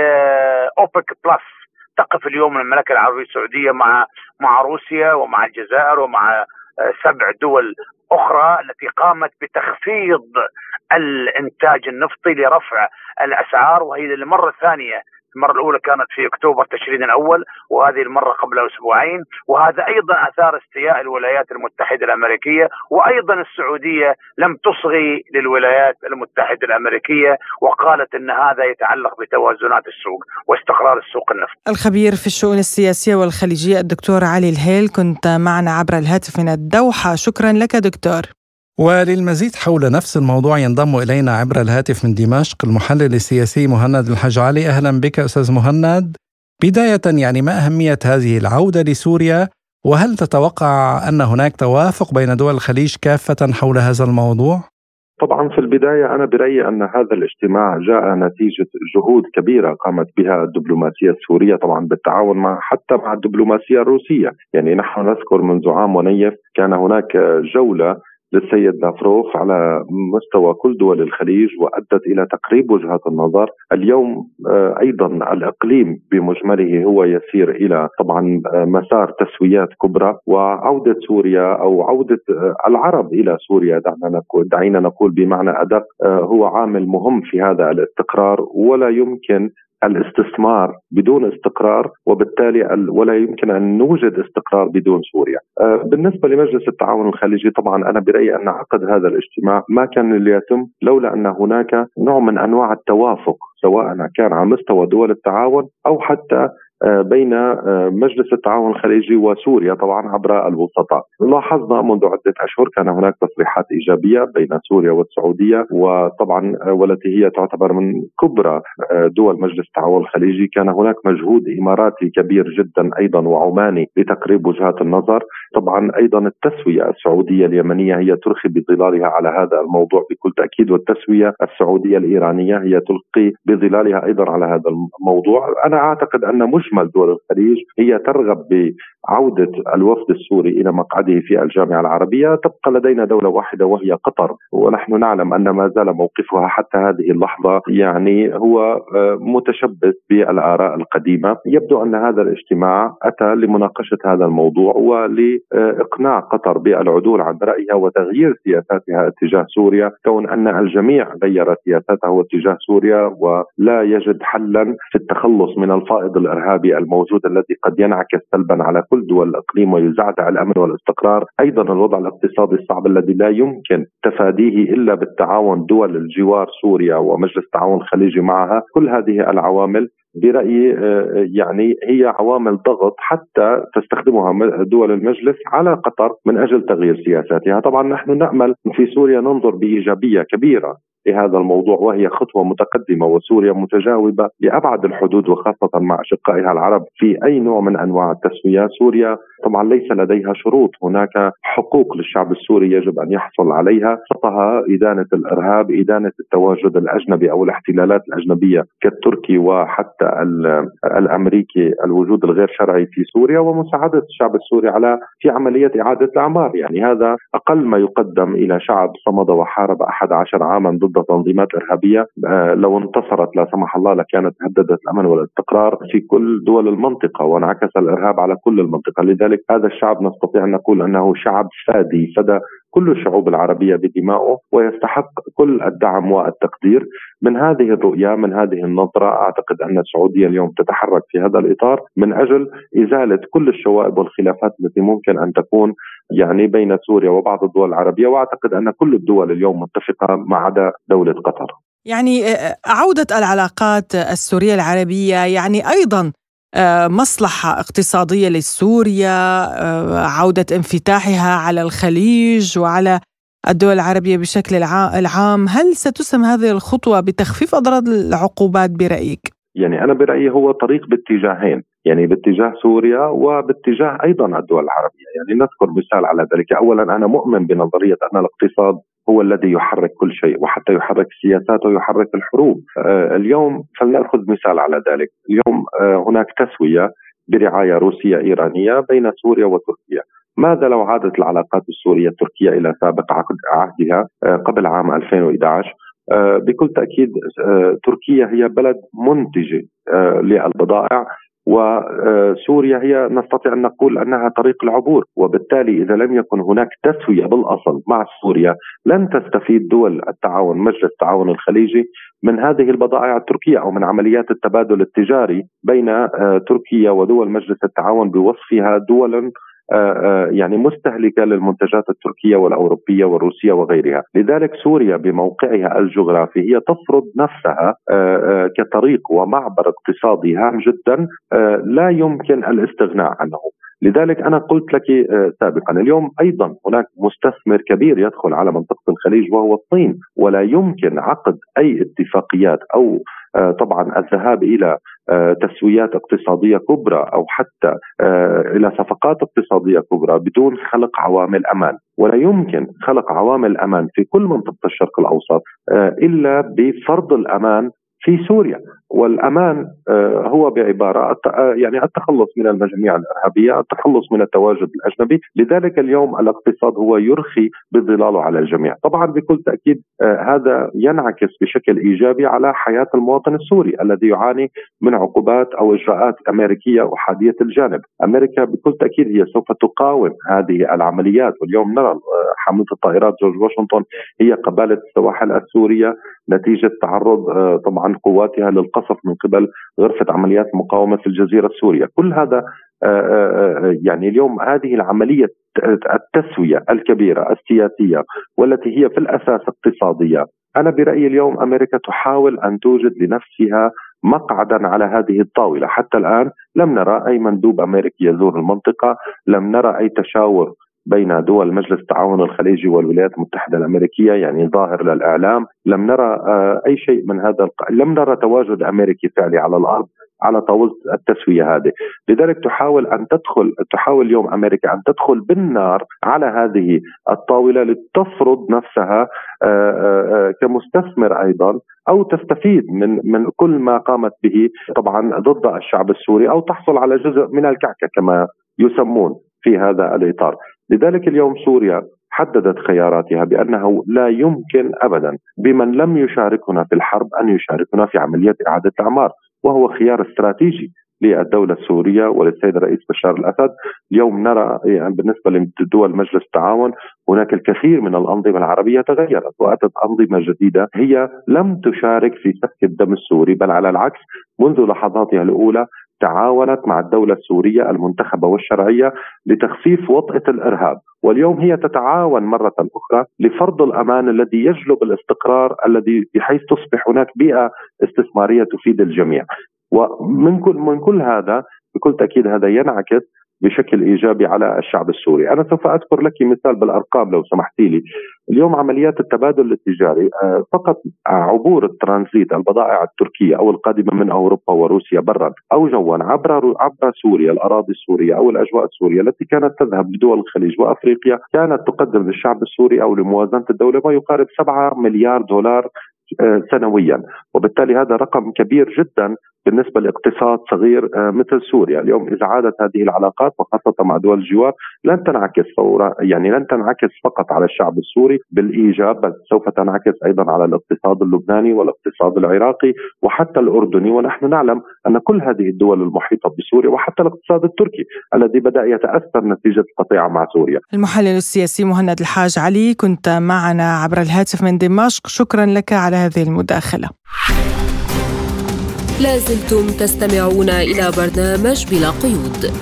أوبك بلس تقف اليوم المملكة العربية السعودية مع مع روسيا ومع الجزائر ومع آه، سبع دول أخرى التي قامت بتخفيض الإنتاج النفطي لرفع الأسعار وهي للمرة الثانية المرة الأولى كانت في أكتوبر تشرين الأول وهذه المرة قبل أسبوعين وهذا أيضا أثار استياء الولايات المتحدة الأمريكية وأيضا السعودية لم تصغي للولايات المتحدة الأمريكية وقالت أن هذا يتعلق بتوازنات السوق واستقرار السوق النفط. الخبير في الشؤون السياسية والخليجية الدكتور علي الهيل كنت معنا عبر الهاتف من الدوحة. شكرا لك دكتور. وللمزيد حول نفس الموضوع ينضم إلينا عبر الهاتف من دمشق المحلل السياسي مهند الحج علي أهلا بك أستاذ مهند. بداية يعني ما أهمية هذه العودة لسوريا؟ وهل تتوقع أن هناك توافق بين دول الخليج كافة حول هذا الموضوع؟ طبعا في البداية أنا برأيي أن هذا الاجتماع جاء نتيجة جهود كبيرة قامت بها الدبلوماسية السورية طبعا بالتعاون مع حتى مع الدبلوماسية الروسية. يعني نحن نذكر منذ عام ونيف كان هناك جولة للسيد لافروف على مستوى كل دول الخليج وأدت إلى تقريب وجهات النظر، اليوم آه، أيضا الإقليم بمجمله هو يسير إلى طبعا آه، مسار تسويات كبرى وعودة سوريا أو عودة آه، العرب إلى سوريا. دعنا نقول دعينا نقول بمعنى أدق هو عامل مهم في هذا الاستقرار. ولا يمكن الاستثمار بدون استقرار وبالتالي ولا يمكن أن نوجد استقرار بدون سوريا. آه، بالنسبة لمجلس التعاون الخليجي طبعا أنا برأيي أن عقد هذا الاجتماع ما كان ليتم لولا أن هناك نوع من أنواع التوافق سواء كان على مستوى دول التعاون أو حتى بين مجلس التعاون الخليجي وسوريا طبعا عبر الوسطاء. لاحظنا منذ عدة أشهر كان هناك تصريحات إيجابية بين سوريا والسعودية وطبعا والتي هي تعتبر من كبرى دول مجلس التعاون الخليجي. كان هناك مجهود إماراتي كبير جدا أيضا وعماني لتقريب وجهات النظر. طبعا أيضا التسوية السعودية اليمنية هي ترخي بظلالها على هذا الموضوع بكل تأكيد والتسوية السعودية الإيرانية هي تلقي بظلالها أيضا على هذا الموضوع. أنا أعتقد أن مجمل دول الخليج. هي ترغب بعودة الوفد السوري إلى مقعده في الجامعة العربية. تبقى لدينا دولة واحدة وهي قطر. ونحن نعلم أن ما زال موقفها حتى هذه اللحظة يعني هو آه، متشبث بالآراء القديمة. يبدو أن هذا الاجتماع أتى لمناقشة هذا الموضوع ولإقناع قطر بالعدول عن رأيها وتغيير سياساتها اتجاه سوريا. كون أن الجميع غير سياسته اتجاه سوريا ولا يجد حلا في التخلص من الفائض الإرهابي الموجود الذي قد ينعكس سلبا على كل دول الإقليم ويزعزع الأمن والاستقرار. أيضا الوضع الاقتصادي الصعب الذي لا يمكن تفاديه إلا بالتعاون دول الجوار سوريا ومجلس التعاون الخليجي معها. كل هذه العوامل برأيي آه، يعني هي عوامل ضغط حتى تستخدمها دول المجلس على قطر من أجل تغيير سياساتها، طبعا نحن نأمل في سوريا ننظر بإيجابية كبيرة. لهذا الموضوع وهي خطوة متقدمة وسوريا متجاوبة لأبعد الحدود وخاصة مع أشقائها العرب في أي نوع من أنواع التسوية، سوريا طبعا ليس لديها شروط، هناك حقوق للشعب السوري يجب أن يحصل عليها، خطها إدانة الإرهاب، إدانة التواجد الأجنبي أو الاحتلالات الأجنبية كالتركي وحتى الأمريكي الوجود الغير شرعي في سوريا ومساعدة الشعب السوري على في عملية إعادة الأعمار، يعني هذا أقل ما يقدم إلى شعب صمد وحارب 11 عاما ضد ضد تنظيمات إرهابية آه، لو انتصرت لا سمح الله لكانت هددت الأمن والاستقرار في كل دول المنطقة وانعكس الإرهاب على كل المنطقة، لذلك هذا الشعب نستطيع أن نقول أنه شعب فادي فدى كل الشعوب العربية بدمائه ويستحق كل الدعم والتقدير. من هذه الرؤية من هذه النظرة أعتقد أن السعودية اليوم تتحرك في هذا الإطار من أجل إزالة كل الشوائب والخلافات التي ممكن أن تكون يعني بين سوريا وبعض الدول العربية وأعتقد أن كل الدول اليوم متفقة ما عدا دولة قطر يعني آه، عودة العلاقات السورية العربية يعني أيضا آه، مصلحة اقتصادية لسوريا آه، عودة انفتاحها على الخليج وعلى الدول العربية بشكل العام هل ستسهم هذه الخطوة بتخفيف أضرار العقوبات برأيك؟ يعني أنا برأيي هو طريق باتجاهين يعني باتجاه سوريا وباتجاه أيضا الدول العربية، يعني نذكر مثال على ذلك، اولا أنا مؤمن بنظرية أن الاقتصاد هو الذي يحرك كل شيء وحتى يحرك السياسات ويحرك الحروب. آه اليوم فلنأخذ مثال على ذلك. اليوم آه هناك تسوية برعاية روسية إيرانية بين سوريا وتركيا. ماذا لو عادت العلاقات السورية التركية إلى سابق عهدها آه قبل عام 2011 آه، بكل تأكيد آه، تركيا هي بلد منتجة آه، للبضائع وسوريا هي نستطيع أن نقول أنها طريق العبور وبالتالي إذا لم يكن هناك تسوية بالأصل مع سوريا لن تستفيد دول التعاون مجلس التعاون الخليجي من هذه البضائع التركية أو من عمليات التبادل التجاري بين آه، تركيا ودول مجلس التعاون بوصفها دولا آه، آه، يعني مستهلكة للمنتجات التركية والأوروبية والروسية وغيرها، لذلك سوريا بموقعها الجغرافي هي تفرض نفسها آه، كطريق ومعبر اقتصادي هام جدا لا يمكن الاستغناء عنه. لذلك أنا قلت لك سابقا اليوم أيضا هناك مستثمر كبير يدخل على منطقة الخليج وهو الصين ولا يمكن عقد أي اتفاقيات أو طبعا الذهاب إلى آه، تسويات اقتصادية كبرى أو حتى آه، إلى صفقات اقتصادية كبرى بدون خلق عوامل أمان. ولا يمكن خلق عوامل أمان في كل منطقة الشرق الأوسط آه، إلا بفرض الأمان في سوريا. والأمان آه، هو بعبارة آه، يعني التخلص من المجاميع الإرهابية، التخلص من التواجد الأجنبي، لذلك اليوم الاقتصاد هو يرخي بظلاله على الجميع، طبعا بكل تأكيد آه، هذا ينعكس بشكل إيجابي على حياة المواطن السوري الذي يعاني من عقوبات أو إجراءات أمريكية احاديه الجانب، أمريكا بكل تأكيد هي سوف تقاوم هذه العمليات. واليوم نرى حاملة الطائرات جورج واشنطن هي قبالة السواحل السورية. نتيجة تعرض طبعا قواتها للقصف من قبل غرفة عمليات المقاومه في الجزيرة السورية، كل هذا آه، آه، آه، يعني اليوم هذه العملية التسوية الكبيرة السياسية والتي هي في الأساس اقتصادية، أنا برأيي اليوم أمريكا تحاول أن توجد لنفسها مقعدا على هذه الطاولة، حتى الآن لم نرى أي مندوب أمريكي يزور المنطقة، لم نرى أي تشاور بين دول مجلس التعاون الخليجي والولايات المتحدة الأمريكية يعني ظاهر للإعلام، لم نرى آه، أي شيء من هذا الق... لم نرى تواجد أمريكي فعلي على الأرض على طاولة التسوية هذه، لذلك تحاول أن تدخل تحاول اليوم أمريكا أن تدخل بالنار على هذه الطاولة لتفرض نفسها آه، آه، كمستثمر أيضا أو تستفيد من من كل ما قامت به طبعا ضد الشعب السوري أو تحصل على جزء من الكعكة كما يسمون في هذا الإطار، لذلك اليوم سوريا حددت خياراتها بأنه لا يمكن ابدا بمن لم يشاركنا في الحرب أن يشاركنا في عملية إعادة اعمار وهو خيار استراتيجي للدولة السورية وللسيد الرئيس بشار الأسد. اليوم نرى يعني بالنسبة لدول مجلس التعاون هناك الكثير من الأنظمة العربية تغيرت وأتت أنظمة جديدة هي لم تشارك في سفك الدم السوري بل على العكس منذ لحظاتها الأولى تعاونت مع الدولة السورية المنتخبة والشرعية لتخفيف وطأة الإرهاب. واليوم هي تتعاون مرة أخرى لفرض الأمان الذي يجلب الاستقرار الذي بحيث تصبح هناك بيئة استثمارية تفيد الجميع. ومن كل من كل هذا بكل تأكيد هذا ينعكس بشكل إيجابي على الشعب السوري، أنا سوف أذكر لك مثال بالأرقام لو سمحتي لي. اليوم عمليات التبادل التجاري آه، فقط عبور الترانزيت البضائع التركية أو القادمة من أوروبا وروسيا برا أو جوا عبر عبر سوريا الأراضي السورية أو الأجواء السورية التي كانت تذهب لدول الخليج وأفريقيا كانت تقدم للشعب السوري أو لموازنة الدولة ما يقارب 7 مليار دولار سنويا. وبالتالي هذا رقم كبير جدا بالنسبة لاقتصاد صغير آه، مثل سوريا، اليوم إذا عادت هذه العلاقات وخاصة مع دول الجوار لن تنعكس فورا يعني لن تنعكس فقط على الشعب السوري بالإيجاب بل سوف تنعكس أيضا على الاقتصاد اللبناني والاقتصاد العراقي وحتى الأردني. ونحن نعلم أن كل هذه الدول المحيطة بسوريا وحتى الاقتصاد التركي الذي بدأ يتأثر نتيجة القطيعه مع سوريا. المحلل السياسي مهند الحاج علي كنت معنا عبر الهاتف من دمشق، شكرا لك على هذه المداخلة. لازلتم تستمعون إلى برنامج بلا قيود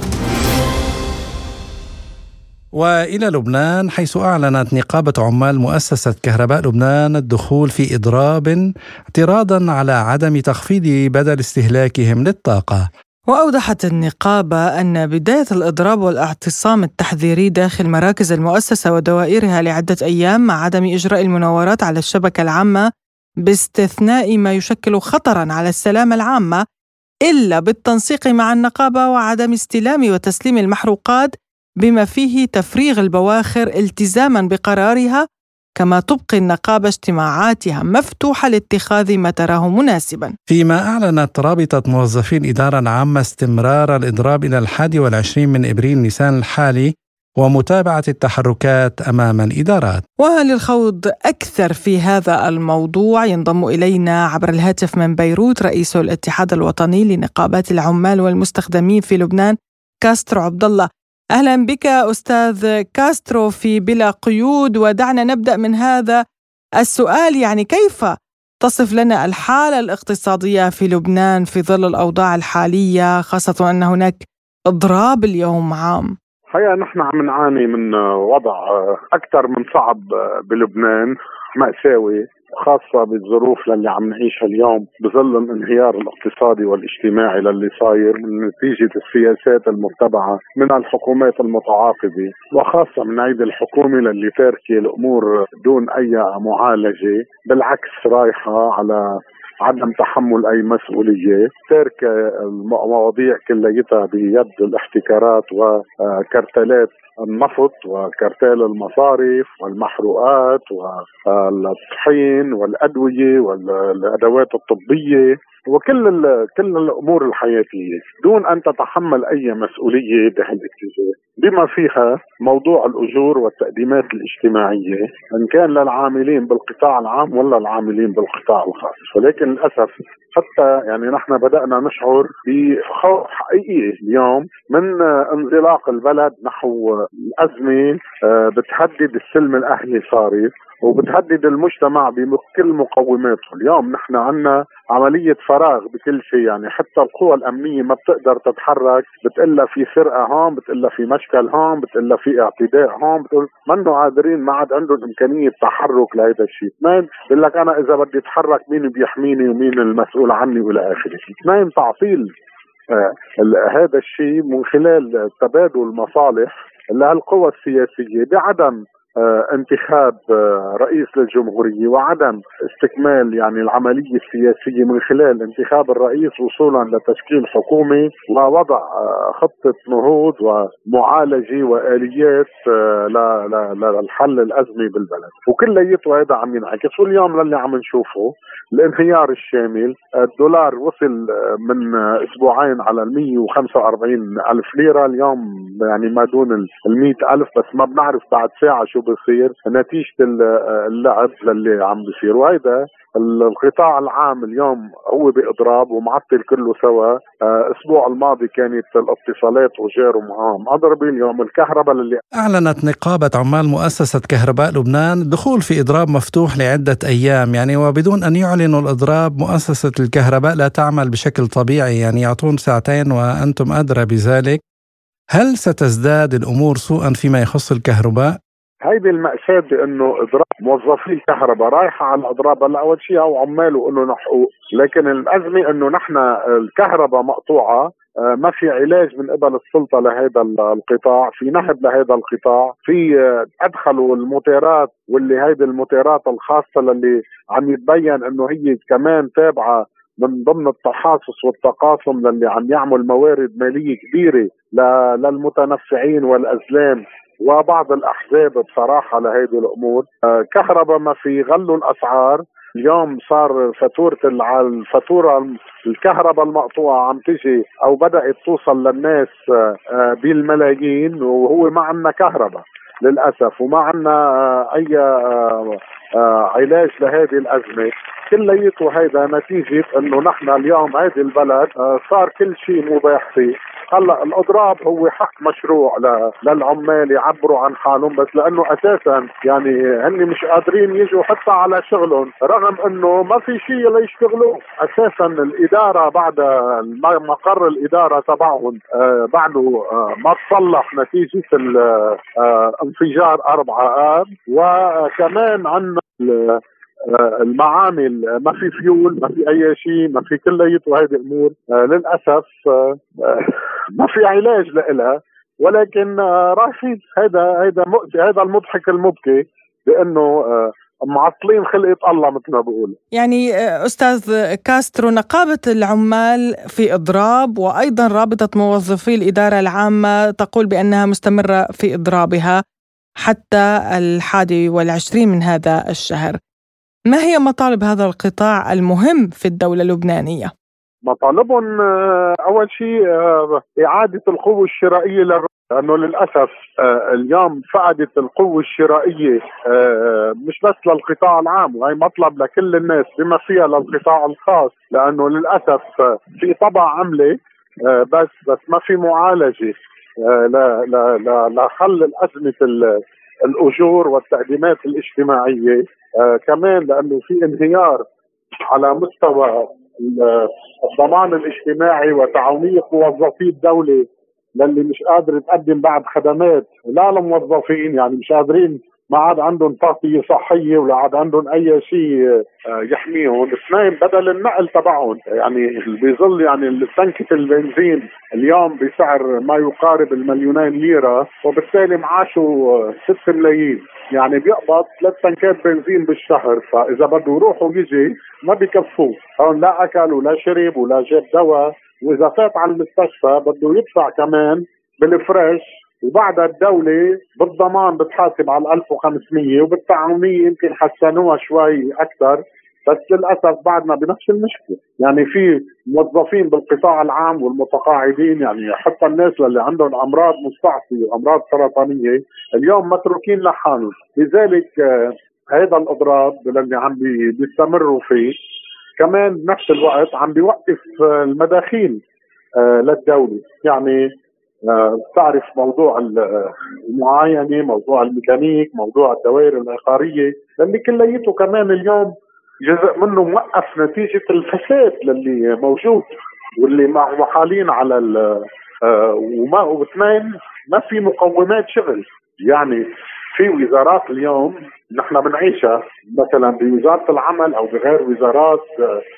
وإلى لبنان حيث أعلنت نقابة عمال مؤسسة كهرباء لبنان الدخول في إضراب اعتراضا على عدم تخفيض بدل استهلاكهم للطاقة. وأوضحت النقابة أن بداية الإضراب والاعتصام التحذيري داخل مراكز المؤسسة ودوائرها لعدة أيام مع عدم إجراء المناورات على الشبكة العامة باستثناء ما يشكل خطرا على السلامة العامة إلا بالتنسيق مع النقابة وعدم استلام وتسليم المحروقات بما فيه تفريغ البواخر التزاما بقرارها كما تبقي النقابة اجتماعاتها مفتوحة لاتخاذ ما تراه مناسبا. فيما أعلنت رابطة موظفي الإدارة العامة استمرار الإضراب إلى الحادي والعشرين من إبريل نيسان الحالي ومتابعة التحركات أمام الإدارات. وللخوض أكثر في هذا الموضوع ينضم إلينا عبر الهاتف من بيروت رئيس الاتحاد الوطني لنقابات العمال والمستخدمين في لبنان كاسترو عبد الله. أهلا بك أستاذ كاسترو في بلا قيود ودعنا نبدأ من هذا السؤال يعني كيف تصف لنا الحالة الاقتصادية في لبنان في ظل الأوضاع الحالية خاصة أن هناك اضراب اليوم عام الحقيقة نحن عم نعاني من وضع أكثر من صعب بلبنان مأساوي خاصة بالظروف اللي عم نعيشها اليوم بظل الانهيار الاقتصادي والاجتماعي للي صاير من نتيجة السياسات المتبعة من الحكومات المتعاقبة وخاصة من عيد الحكومة للي تاركة الأمور دون أي معالجة بالعكس رايحة على عدم تحمل أي مسؤولية. ترك المواضيع كليتها بيد الاحتكارات وكرتلات النفط وكرتال المصارف والمحروقات والطحين والأدوية والأدوات الطبية وكل كل الأمور الحياتية. دون أن تتحمل أي مسؤولية بهالاتجاه بما فيها موضوع الأجور والتقديمات الاجتماعية إن كان للعاملين بالقطاع العام ولا العاملين بالقطاع الخاص. ولكن للأسف حتى يعني نحن بدأنا نشعر بخوف حقيقي اليوم من انزلاق البلد نحو الأزمة آه، بتهدد السلم الأهلي صارت وبتهدد المجتمع بكل مقوماته. اليوم نحن عندنا عملية فراغ بكل شيء يعني حتى القوى الأمنية ما بتقدر تتحرك. بتقلها في سرقة هون بتقلها في مشكل هون بتقلها في اعتداء هون. بتقول منه قادرين ما عاد عندهم إمكانية تحرك لهذا الشيء. اثنين بقول لك أنا إذا بدي أتحرك مين بيحميني ومين المسؤول عني وإلى آخره. اثنين تعطيل آه هذا الشيء من خلال تبادل مصالح للقوى السياسية بعدم انتخاب آه، رئيس للجمهورية وعدم استكمال يعني العملية السياسية من خلال انتخاب الرئيس وصولا لتشكيل حكومة ووضع آه، خطة نهوض ومعالجة وآليات للحل الأزمة بالبلد. وكلياته هذا عم ينعكس واليوم للي عم نشوفه الانهيار الشامل الدولار وصل من أسبوعين على ال 145 ألف ليرة اليوم يعني ما دون ال 100 ألف بس ما بنعرف بعد ساعة شو بصير نتيجة اللعب للي عم بيصير. وهيدا القطاع العام اليوم هو بإضراب ومعطل كله سوا. الأسبوع آه، الماضي كانت الاتصالات وجاره معهم اضربي اليوم الكهرباء اللي أعلنت نقابة عمال مؤسسة كهرباء لبنان دخول في إضراب مفتوح لعدة أيام. يعني وبدون أن يعلنوا الإضراب مؤسسة الكهرباء لا تعمل بشكل طبيعي. يعني يعطون ساعتين وأنتم أدرى بذلك. هل ستزداد الأمور سوءا فيما يخص الكهرباء؟ هيدي المأساة بأنه إضراب موظفي الكهرباء رايحة على الإضراب هلا أول شيء أو عماله إنه حقوق لكن الأزمة إنه نحن الكهرباء مقطوعة آه، ما في علاج من قبل السلطة لهذا القطاع، في نهب لهذا القطاع، في آه، أدخلوا الموتيرات واللي هيدي الموتيرات الخاصة للي عم يتبين إنه هي كمان تابعة من ضمن التحاصص والتقاسم للي عم يعمل موارد مالية كبيرة للمتنفعين والأزلام. وبعض الأحزاب بصراحة لهيدي الأمور. آه، كهرباء ما في غلوا الأسعار. اليوم صار فاتورة الفاتورة الكهرباء المقطوعة عم تجي أو بدأت توصل للناس آه، آه، بالملايين وهو ما عندنا كهرباء للأسف وما عندنا أي علاج لهذه الأزمة. كليته هيدا نتيجة إنه نحن اليوم هذه البلد صار كل شيء مباح فيه. هلا الاضراب هو حق مشروع للعمال يعبروا عن حالهم بس لأنه أساسا يعني هن مش قادرين يجوا حتى على شغلهم رغم إنه ما في شيء ليشتغلوه. أساسا الإدارة بعد مقر الإدارة تبعهم آه بعده آه ما تصلح نتيجة آه انفجار 4 اب وكمان عندنا المعامل آه، ما في فيول ما في أي شيء ما في كليته هذه الأمور. آه، للأسف *laughs* ما في علاج لها ولكن رايحين هذا هذا هذا المضحك المبكي بأنه معطلين خلقة الله مثل ما بقول يعني أستاذ كاسترو نقابة العمال في إضراب وأيضا رابطة موظفي الإدارة العامة تقول بأنها مستمرة في إضرابها حتى الحادي والعشرين من هذا الشهر. ما هي مطالب هذا القطاع المهم في الدولة اللبنانية؟ مطالبهم آه، أول شيء آه، إعادة القوة الشرائية للرئيس لأنه للأسف آه، اليوم فقدت القوة الشرائية مش بس للقطاع العام وهي مطلب لكل الناس بما فيها للقطاع الخاص لأنه للأسف في طبع عملة بس بس ما في معالجة لحل الازمه الأجور والتقديمات الاجتماعية آه كمان لأنه في انهيار على مستوى الضمان الاجتماعي وتعاونيه موظفي الدولة للي مش قادر تقدم بعد خدمات لا للموظفين يعني مش قادرين ما عاد عندهم تغطية صحية ولا عاد عندهم أي شيء آه، يحميهم، اثنين بدل النقل تبعهم. يعني بيظل يعني تنكة البنزين اليوم بسعر ما يقارب المليونين ليرة وبالتالي معاشه 6 ملايين. يعني بيقبض ثلاث تنكات بنزين بالشهر. فإذا بده يروح ويجي ما بكفوه. هون لا أكل ولا شرب ولا جاب دواء. وإذا فات على المستشفى بده يدفع كمان بالفريش وبعدها الدولة بالضمان بتحاسب على 1500 وبالتعاونية يمكن حسنوها شوي أكثر بس للأسف بعدنا بنفس المشكلة، يعني في موظفين بالقطاع العام والمتقاعدين يعني حتى الناس اللي عندهم أمراض مستعصية وأمراض سرطانية اليوم متروكين لحالهم، لذلك آه، هذا الأضراب اللي عم بيستمروا فيه كمان بنفس الوقت عم بيوقف المداخيل آه، للدولة، يعني بتعرف موضوع المعاينة موضوع الميكانيك موضوع الدوائر العقاريه للي كليته كمان اليوم جزء منه موقف نتيجة الفساد للي موجود واللي محالين على وما واثنين ما في مقومات شغل. يعني في وزارات اليوم نحن بنعيشها. مثلا بوزارة العمل أو بغير وزارات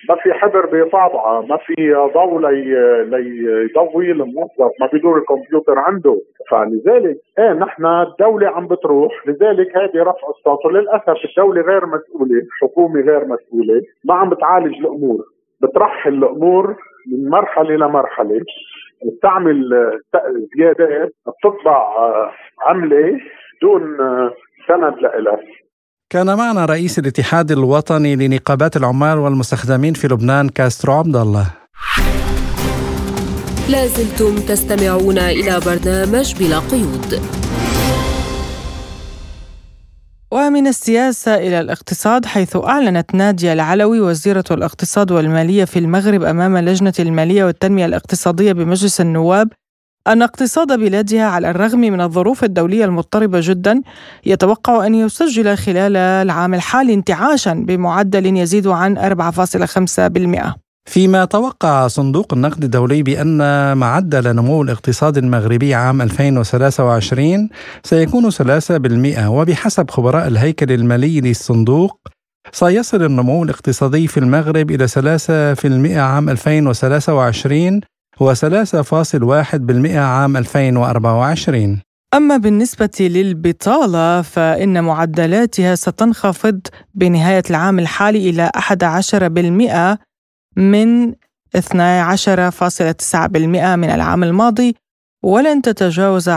ما في حبر بيطابعه ما في ضوء ليضوي الموظف ما بيدور الكمبيوتر عنده. فلذلك إيه نحن الدولة عم بتروح. لذلك هذه رفع الصوت. وللأسف الدولة غير مسؤولة الحكومة غير مسؤولة. ما عم بتعالج الأمور. بترحل الأمور من مرحلة لمرحله بتعمل زيادات بتطبع عملة دون سند لها كان معنا رئيس الاتحاد الوطني لنقابات العمال والمستخدمين في لبنان كاسترو عبد الله. لازلتم تستمعون إلى برنامج بلا قيود. ومن السياسة إلى الاقتصاد حيث أعلنت نادية العلوي وزيرة الاقتصاد والمالية في المغرب أمام لجنة المالية والتنمية الاقتصادية بمجلس النواب أن اقتصاد بلادها على الرغم من الظروف الدولية المضطربة جدا يتوقع أن يسجل خلال العام الحالي انتعاشا بمعدل يزيد عن 4.5%. فيما توقع صندوق النقد الدولي بأن معدل نمو الاقتصاد المغربي عام 2023 سيكون 3% وبحسب خبراء الهيكل المالي للصندوق سيصل النمو الاقتصادي في المغرب إلى 3% عام 2023 و3.1% عام 2024 أما بالنسبة للبطالة فإن معدلاتها ستنخفض بنهاية العام الحالي إلى 11% من 12.9% من العام الماضي ولن تتجاوز 10.5%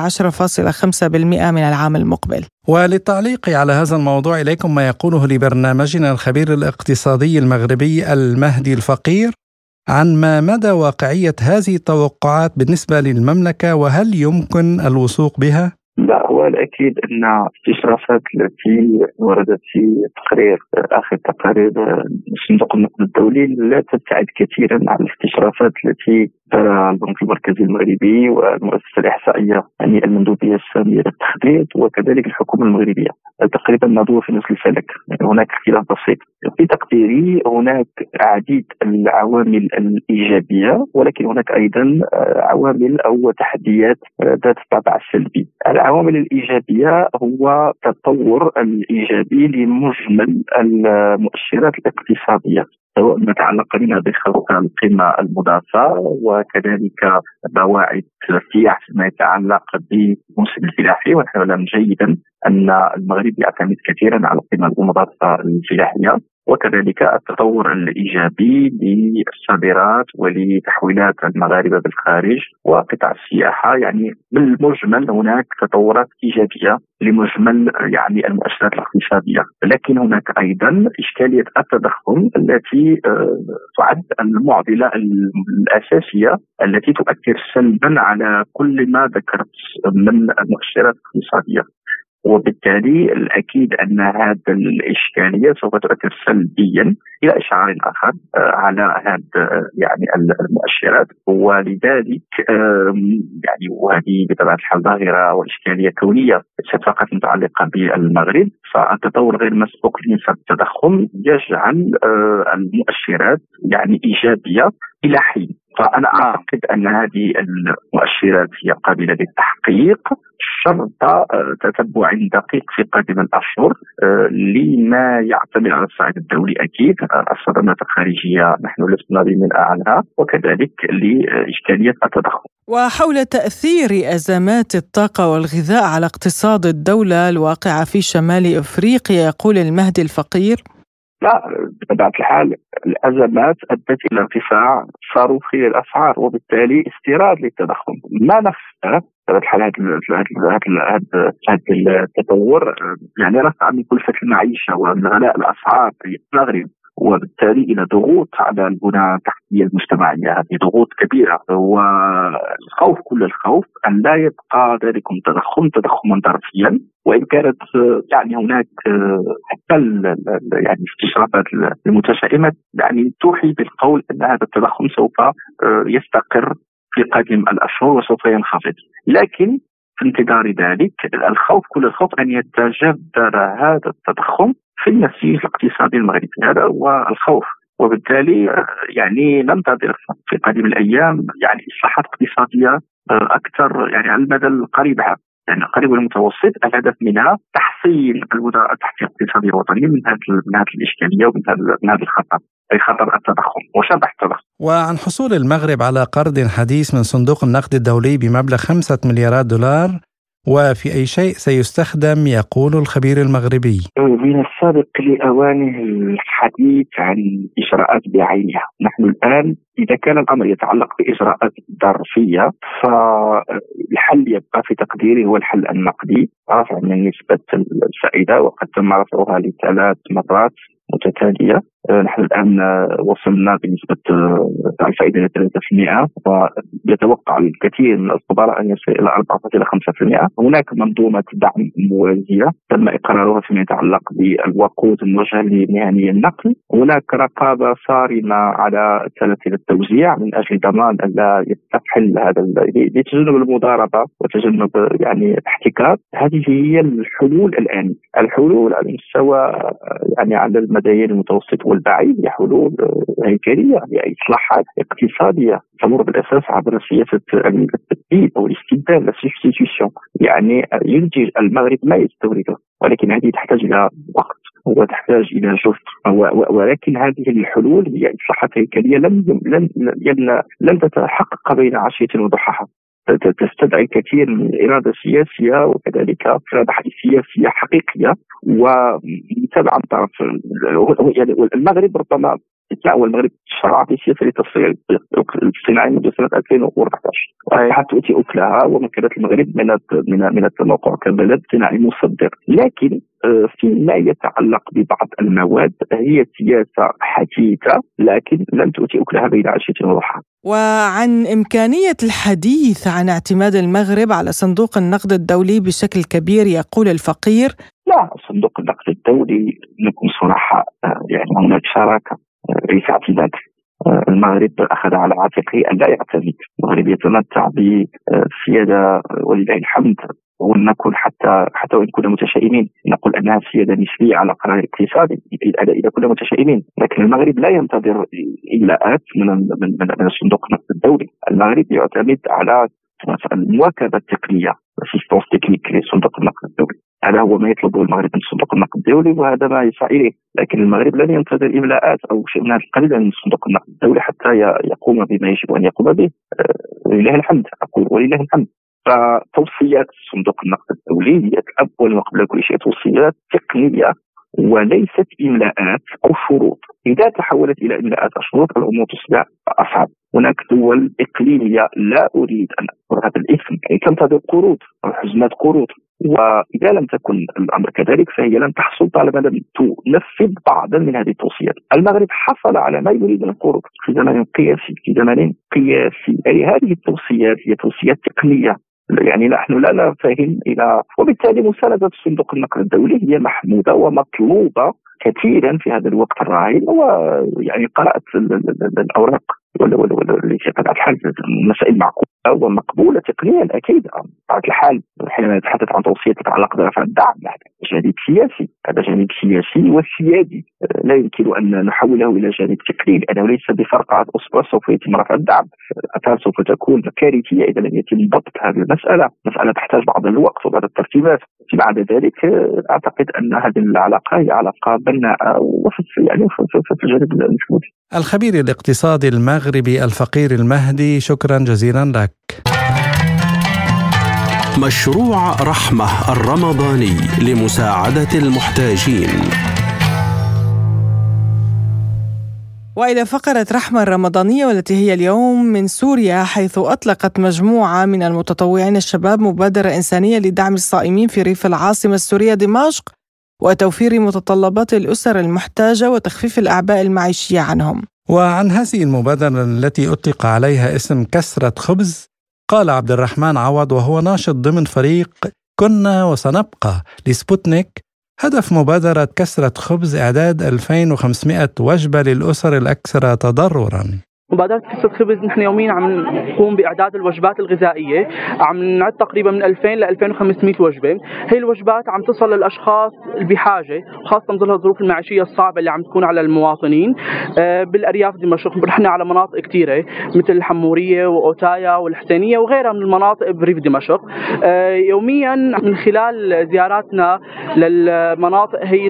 من العام المقبل. وللتعليق على هذا الموضوع إليكم ما يقوله لبرنامجنا الخبير الاقتصادي المغربي المهدي الفقير عن ما مدى واقعية هذه التوقعات بالنسبة للمملكة وهل يمكن الوثوق بها؟ لا هو الاكيد أن الاستشرافات التي وردت في تقرير آخر تقارير صندوق النقد الدولي لا تبتعد كثيرا عن الاستشرافات التي البنك المركزي المغربي والمؤسسة الإحصائية يعني المندوبية السامية للتخطيط وكذلك الحكومة المغربية. تقريبا ندور في نفس الفلك. يعني هناك اختلاف بسيط. في تقديري هناك عديد العوامل الإيجابية ولكن هناك أيضا عوامل أو تحديات ذات الطابع السلبي. العوامل الإيجابية هو التطور الإيجابي لمجمل المؤشرات الاقتصادية. سواء ما تعلق بنا بخلق القيمة المضافة وكذلك مواعيد السياح فيما يتعلق بالموسم الفلاحي. ونحن نعلم جيدا أن المغرب يعتمد كثيرا على القيمة المضافة الفلاحية. وكذلك التطور الإيجابي للصادرات ولتحويلات المغاربة بالخارج وقطاع السياحة يعني بالمجمل هناك تطورات إيجابية لمجمل يعني المؤشرات الاقتصادية، لكن هناك أيضا إشكالية التضخم التي تعد المعضلة الأساسية التي تؤثر سلبا على كل ما ذكرت من المؤشرات الاقتصادية. وبالتالي الأكيد أن هذه الإشكالية سوف تؤثر سلبيا إلى اشعار آخر على هذه يعني المؤشرات. ولذلك يعني وهذه بطبيعة الحال ظاهرة وإشكالية كونية ليست فقط متعلقة بالمغرب فالتطور غير مسبوق لنسب التضخم يجعل المؤشرات يعني إيجابية إلى حين. فأنا أعتقد أن هذه المؤشرات هي قابلة للتحقيق شرط تتبع دقيق في قادم الأشهر لما يعتمد على الصعيد الدولي أكيد الصدمات الخارجية نحن لسنا بمنأى عنها وكذلك لإشكالية التضخم. وحول تأثير أزمات الطاقة والغذاء على اقتصاد الدولة الواقعة في شمال إفريقيا يقول المهدي الفقير لا بطبيعة الحال الأزمات أدت إلى ارتفاع صاروخي للاسعار وبالتالي استيراد للتضخم. ما نفسه بطبيعة الحال هذا هذا التطور. يعني رفع من كلفة المعيشة ومن غلاء الأسعار في المغرب وبالتالي إلى ضغوط على البنى التحتيه المجتمعية. هذه ضغوط كبيرة. والخوف كل الخوف أن لا يبقى ذلك التضخم تضخما ظرفيا وإن كانت يعني هناك حتى يعني الاستشرافات المتشائمة يعني توحي بالقول أن هذا التضخم سوف يستقر في قادم الأشهر وسوف ينخفض. لكن في انتظار ذلك الخوف كل الخوف أن يتجذر هذا التضخم في النسيج الاقتصادي المغربي. هذا هو الخوف. وبالتالي يعني ننتظر في قادم الأيام يعني إصلاحات اقتصادية أكثر يعني على المدى القريب يعني القريب والمتوسط الهدف منها تحصيل الوزارة التحتيه الاقتصاديه الوطنيه من هذه من هذه الإشكالية ومن من هذا الخطر أي خطر التضخم وشبح التضخم. وعن حصول المغرب على قرض حديث من صندوق النقد الدولي بمبلغ خمسة مليارات دولار وفي أي شيء سيستخدم يقول الخبير المغربي. من السابق لأوانه الحديث عن إجراءات بعينها. نحن الآن إذا كان الأمر يتعلق بإجراءات ظرفية فالحل يبقى في تقديري هو الحل النقدي. رفع من نسبة الفائدة وقد تم رفعها لثلاث مرات متتالية. نحن الآن وصلنا بنسبة آه، الفائدة إلى 3% ويتوقع الكثير من الخبراء أن يصل إلى 4.5% هناك منظومة دعم موازية تم إقرارها فيما يتعلق بالوقود الموجهة لمهني النقل. هناك رقابة صارمة على سلاسل التوزيع من أجل ضمان أن لا يستفحل هذا لتجنب المضاربة وتجنب يعني الاحتكار هذه هي الحلول الآن. الحلول على المستوى آه، يعني على المديين المتوسط والبعيد هي حلول هيكليه هي إصلاحات اقتصادية تمر بالأساس عبر سياسة التبديل أو الاستبدال لا يعني ينتج المغرب ما يستورده ولكن هذه تحتاج إلى وقت وتحتاج إلى جهد. ولكن هذه الحلول هي إصلاحات هيكليه لم لم لم, لم تتحقق بين عشية وضحاها. تستدعي الكثير من الإرادة السياسية وكذلك إرادة سياسيه حقيقية ومتابعة من طرف يعني المغرب ربما لا المغرب شرع في سياسة التصنيع الصناعي منذ سنة 2014 واصبحت تؤتي أكلها ومكنت المغرب من من من التموقع كبلد صناعي مصدر لكن آه، فيما يتعلق ببعض المواد هي سياسة حديثة لكن لم تؤتي أكلها بين عشية وضحى. وعن إمكانية الحديث عن اعتماد المغرب على صندوق النقد الدولي بشكل كبير يقول الفقير. لا صندوق النقد الدولي نكون صراحة آه، يعني هناك شراكة آه، ليس اعتماد آه، المغرب أخذ على عاتقه أن لا يعتمد، المغرب يتمتع بسياده ولله الحمد. ونكون حتى حتى وإن كنا متشائمين نقول أنها سيادة نسبية على قرار اقتصادي إذا كنا متشائمين. لكن المغرب لا ينتظر املاءات من من من الصندوق النقد الدولي. المغرب يعتمد على المواكبة التقنية assistance technique لصندوق النقد الدولي. هذا هو ما يطلبه المغرب من صندوق النقد الدولي وهذا ما يسعى إليه. لكن المغرب لن ينتظر املاءات أو شيء من هذا القبيل من صندوق النقد الدولي حتى يقوم بما يجب أن يقوم به. آه، ولله الحمد. أقول ولله الحمد. فتوصيات صندوق النقد الدولي هي الأول وقبل كل شيء توصيات تقنية وليست إملاءات أو شروط. إذا تحولت إلى إملاءات أو شروط الأمور تصبح أصعب. هناك دول إقليمية لا أريد أن أذكر هذا الاسم يعني تنتظر قروض أو حزمات قروض. وإذا لم تكن الأمر كذلك فهي لن تحصل طالما لم تنفذ بعضا من هذه التوصيات. المغرب حصل على ما يريد من القروض في زمن قياسي في زمن قياسي. اي هذه التوصيات هي توصيات تقنية. يعني نحن لا نفهم إلى وبالتالي مساندة صندوق النقد الدولي هي محمودة ومطلوبة كثيرا في هذا الوقت الراهن ويعني قرأت الأوراق ولا ولا ولا مسائل معقولة. ومقبوله تقنيا أكيد. بطبيعه الحال حينما نتحدث عن توصية تتعلق برفع الدعم هذا جانب سياسي هذا جانب سياسي وسيادي. لا يمكن أن نحوله إلى جانب تقني لأنه ليس بفرقعه أصبع سوف يتم رفع الدعم. الاثار سوف تكون كارثية إذا لم يتم ضبط هذه المسألة. مسألة تحتاج بعض الوقت وبعض الترتيبات. بعد ذلك أعتقد أن هذه العلاقة هي علاقة بناءة وفي يعني في الجانب المشهود الخبير الاقتصادي المغربي الفقير المهدي شكرا جزيلا لك. مشروع رحمة الرمضاني لمساعدة المحتاجين والى فقره رحمة الرمضانية والتي هي اليوم من سوريا حيث أطلقت مجموعة من المتطوعين الشباب مبادرة إنسانية لدعم الصائمين في ريف العاصمة السورية دمشق وتوفير متطلبات الأسر المحتاجة وتخفيف الأعباء المعيشية عنهم. وعن هذه المبادرة التي أطلق عليها اسم كسرة خبز قال عبد الرحمن عوض وهو ناشط ضمن فريق كنا وسنبقى لسبوتنيك هدف مبادرة كسرة خبز إعداد 2500 وجبة للأسر الأكثر تضررا. مبادرة كسة خبز نحن يوميا عم نقوم بإعداد الوجبات الغذائية. عم نعد تقريبا من 2000 ل 2500 وجبة. هي الوجبات عم تصل للأشخاص اللي بحاجة خاصة ظل الظروف المعيشية الصعبة اللي عم تكون على المواطنين. آه، بالأرياف دمشق رحنا على مناطق كثيرة مثل الحمورية وأوتايا والحسينية وغيرها من المناطق بريف دمشق. آه، يوميا من خلال زياراتنا للمناطق هي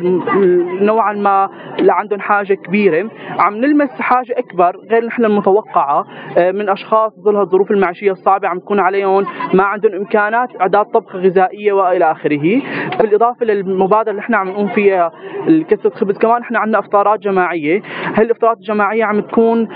نوعا ما عندهم حاجة كبيرة. عم نلمس حاجة أكبر غير نحن المتوقعة آه، من أشخاص ظل الظروف المعيشية الصعبة عم تكون عليهم ما عندهم إمكانات إعداد طبخة غذائية وإلى آخره. بالإضافة للمبادرة اللي إحنا عم نقوم فيها كسة خبز كمان إحنا عندنا إفطارات جماعية. هاي الإفطارات الجماعية عم تكون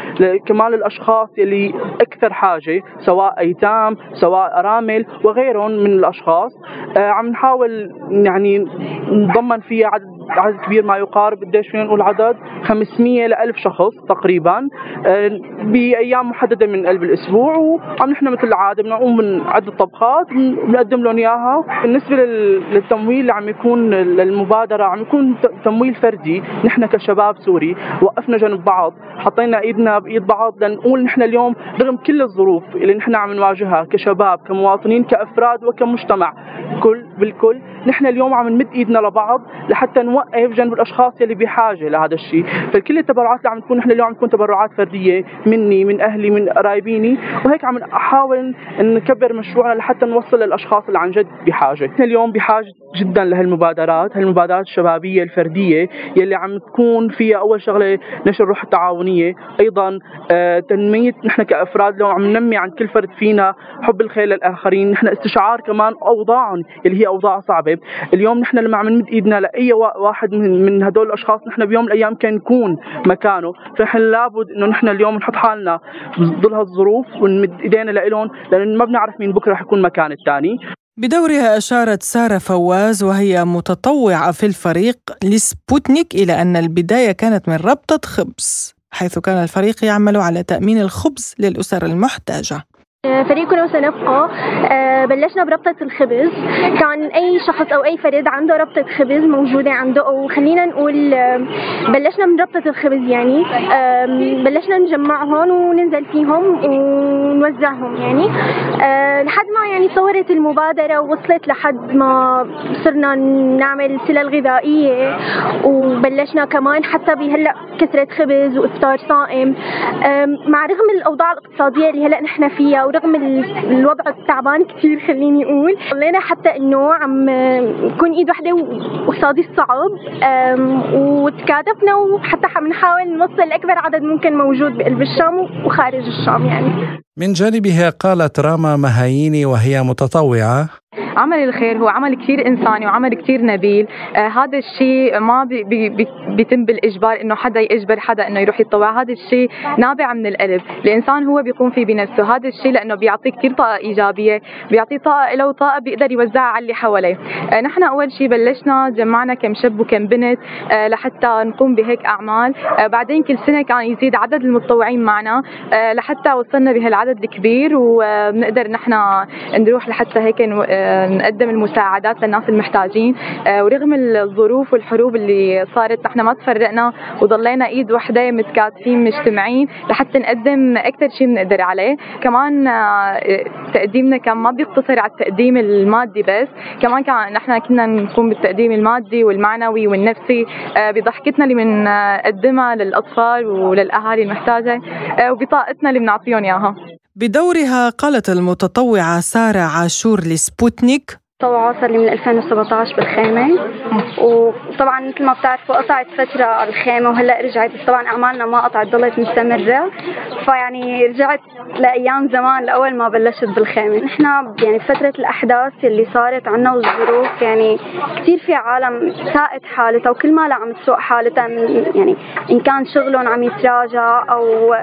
كمان للأشخاص اللي أكثر حاجة سواء أيتام سواء أرامل وغيرهم من الأشخاص؟ آه، عم نحاول يعني نضمن فيها عدد عدد كبير ما يقارب قديش فينا نقول عدد 500 ل 1000 شخص تقريبا آه، بأيام محددة من قلب الأسبوع. وعم نحن مثل العادة بنقوم من عده طبخات بنقدم لهم إياها. بالنسبة للتمويل اللي عم يكون للمبادرة عم يكون تمويل فردي. نحن كشباب سوري وقفنا جنب بعض حطينا إيدنا بإيد بعض لنقول نحن اليوم رغم كل الظروف اللي نحن عم نواجهها كشباب كمواطنين كأفراد وكمجتمع. كل بالكل نحن اليوم عم نمد إيدنا لبعض لحتى نوقف جنب الأشخاص اللي بحاجة لهذا الشيء فكل التبرعات اللي عم تكون نحن اليوم عم تكون تبرعات فردية مني من أهلي من قرايبيني وهيك عم احاول نكبر مشروعنا لحتى نوصل للأشخاص اللي عن جد بحاجة. نحن اليوم بحاجة جدا لهالمبادرات هالمبادرات الشبابية الفردية يلي عم تكون فيها أول شغلة نشر الروح التعاونية. أيضا آه تنمية نحن كأفراد لو عم ننمي عند كل فرد فينا حب الخير للآخرين. نحن استشعار كمان أوضاعهم اللي هي أوضاع صعبة. اليوم نحن لما عم نمد إيدنا لأي واحد من هدول الأشخاص نحن بيوم من الأيام كان نكون مكانه. فنحن لابد إنه نحن اليوم نحط حالنا بظل هالظروف ونمد إيدينا لهم لأن ما بنعرف مين بكرة رح يكون مكان الثاني. بدورها أشارت سارة فواز وهي متطوعة في الفريق لسبوتنيك إلى أن البداية كانت من ربطة خبز حيث كان الفريق يعمل على تأمين الخبز للأسر المحتاجة. فريقنا وسنبقى آه، بلشنا بربطة الخبز. كان أي شخص أو أي فرد عنده ربطة خبز موجودة عنده أو خلينا نقول آه، بلشنا من ربطة الخبز يعني بلشنا نجمعهم وننزل فيهم ونوزعهم يعني. آه، لحد ما يعني صورت المبادرة ووصلت لحد ما صرنا نعمل سلل غذائية وبلشنا كمان حتى بهلأ كسرة خبز وإفطار صائم. مع رغم الأوضاع الاقتصادية اللي هلأ نحن فيها ورغم الوضع التعبان كثير خليني أقول. ضلينا حتى إنه عم نكون إيد وحده واقتصادي الصعب. وتكاتفنا وحتى عم نحاول نوصل لاكبر عدد ممكن موجود بقلب الشام وخارج الشام يعني. من جانبها قالت راما مهاييني وهي متطوعة. عمل الخير هو عمل كثير إنساني وعمل كثير نبيل. آه هذا الشيء ما بي بي بيتم بالإجبار إنه حدا يجبر حدا إنه يروح يتطوع. هذا الشيء نابع من القلب الإنسان هو بيقوم فيه بنفسه. هذا الشيء لأنه بيعطيه كثير طاقة إيجابية بيعطيه طاقة له طاقة بيقدر يوزعها على اللي حواليه. آه نحن أول شيء بلشنا جمعنا كم شاب وكم بنت آه لحتى نقوم بهيك أعمال. آه بعدين كل سنة كان يزيد عدد المتطوعين معنا. آه لحتى وصلنا بهالعدد الكبير وبنقدر نحن نروح لحتى هيك آه، نقدم المساعدات للناس المحتاجين. آه، ورغم الظروف والحروب اللي صارت نحن ما تفرقنا وضلينا إيد وحده متكاتفين مجتمعين لحتى نقدم أكثر شيء بنقدر عليه. كمان آه، تقديمنا كان ما بيقتصر على التقديم المادي بس كمان كان نحن كنا نقوم بالتقديم المادي والمعنوي والنفسي بضحكتنا اللي بنقدمها للأطفال وللأهالي المحتاجة وبطاقتنا اللي بنعطيهم إياها. بدورها قالت المتطوعة سارة عاشور لسبوتنيك طوعة صار لي من 2017 بالخيمة وطبعا مثل ما بتعرفوا قطعت فترة الخيمة وهلأ رجعت. بس طبعا أعمالنا ما قطعت ضلت مستمرة. فيعني رجعت لأيام زمان لأول ما بلشت بالخيمة نحن يعني بفترة الأحداث اللي صارت عنا والظروف يعني كثير في عالم ساءت حالتها وكل ما عم تسوء حالتها يعني إن كان شغلهم عم يتراجع أو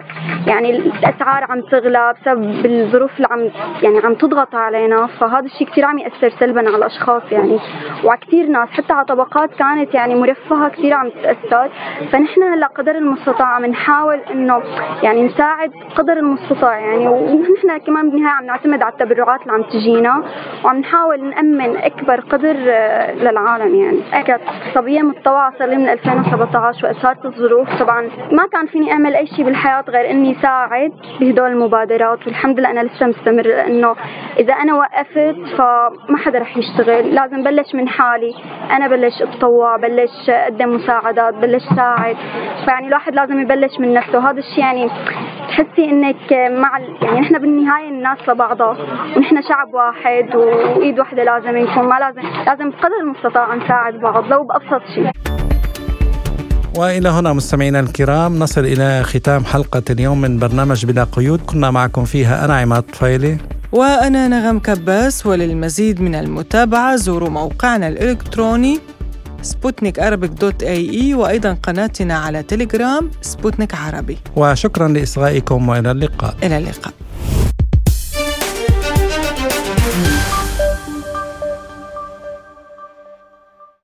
يعني الأسعار عم تغلى بسبب الظروف اللي عم يعني عم تضغط علينا. فهذا الشيء كثير عم يأثر. سلبا على الأشخاص يعني. وعلى كثير ناس حتى على طبقات كانت يعني مرفهة كثير عم تتاثر فنحن هلأ قدر المستطاع عم نحاول إنه يعني نساعد قدر المستطاع يعني. ونحن كمان بالنهاية عم نعتمد على التبرعات اللي عم تجينا وعم نحاول نأمن أكبر قدر آه، للعالم يعني. كانت صبية متطوعة صار لي من 2017 وقت صارت الظروف. طبعا ما كان فيني أعمل أي شيء بالحياة غير إني ساعد بهدول المبادرات. والحمد لله أنا لسه مستمر لأنه إذا أنا وقفت فما حدا رح يشتغل لازم بلش من حالي. أنا بلش أتطوع بلش أقدم مساعدات بلش ساعد. فيعني الواحد لازم يبلش من نفسه. هذا الشيء يعني تحسي إنك مع يعني نحن بالنهاية الناس لبعضها. ونحن شعب واحد وإيد واحدة لازم نكون ما لازم لازم بقدر المستطاع نساعد بعض لو بأبسط شيء وإلى هنا مستمعينا الكرام نصل إلى ختام حلقة اليوم من برنامج بلا قيود. كنا معكم فيها أنا عماد طفيلي. وأنا نغم كباس وللمزيد من المتابعة زوروا موقعنا الإلكتروني سبوتنيك dot AE وأيضا قناتنا على تليجرام سبوتنيك عربي. وشكرا لإصغائكم وإلى اللقاء. إلى اللقاء.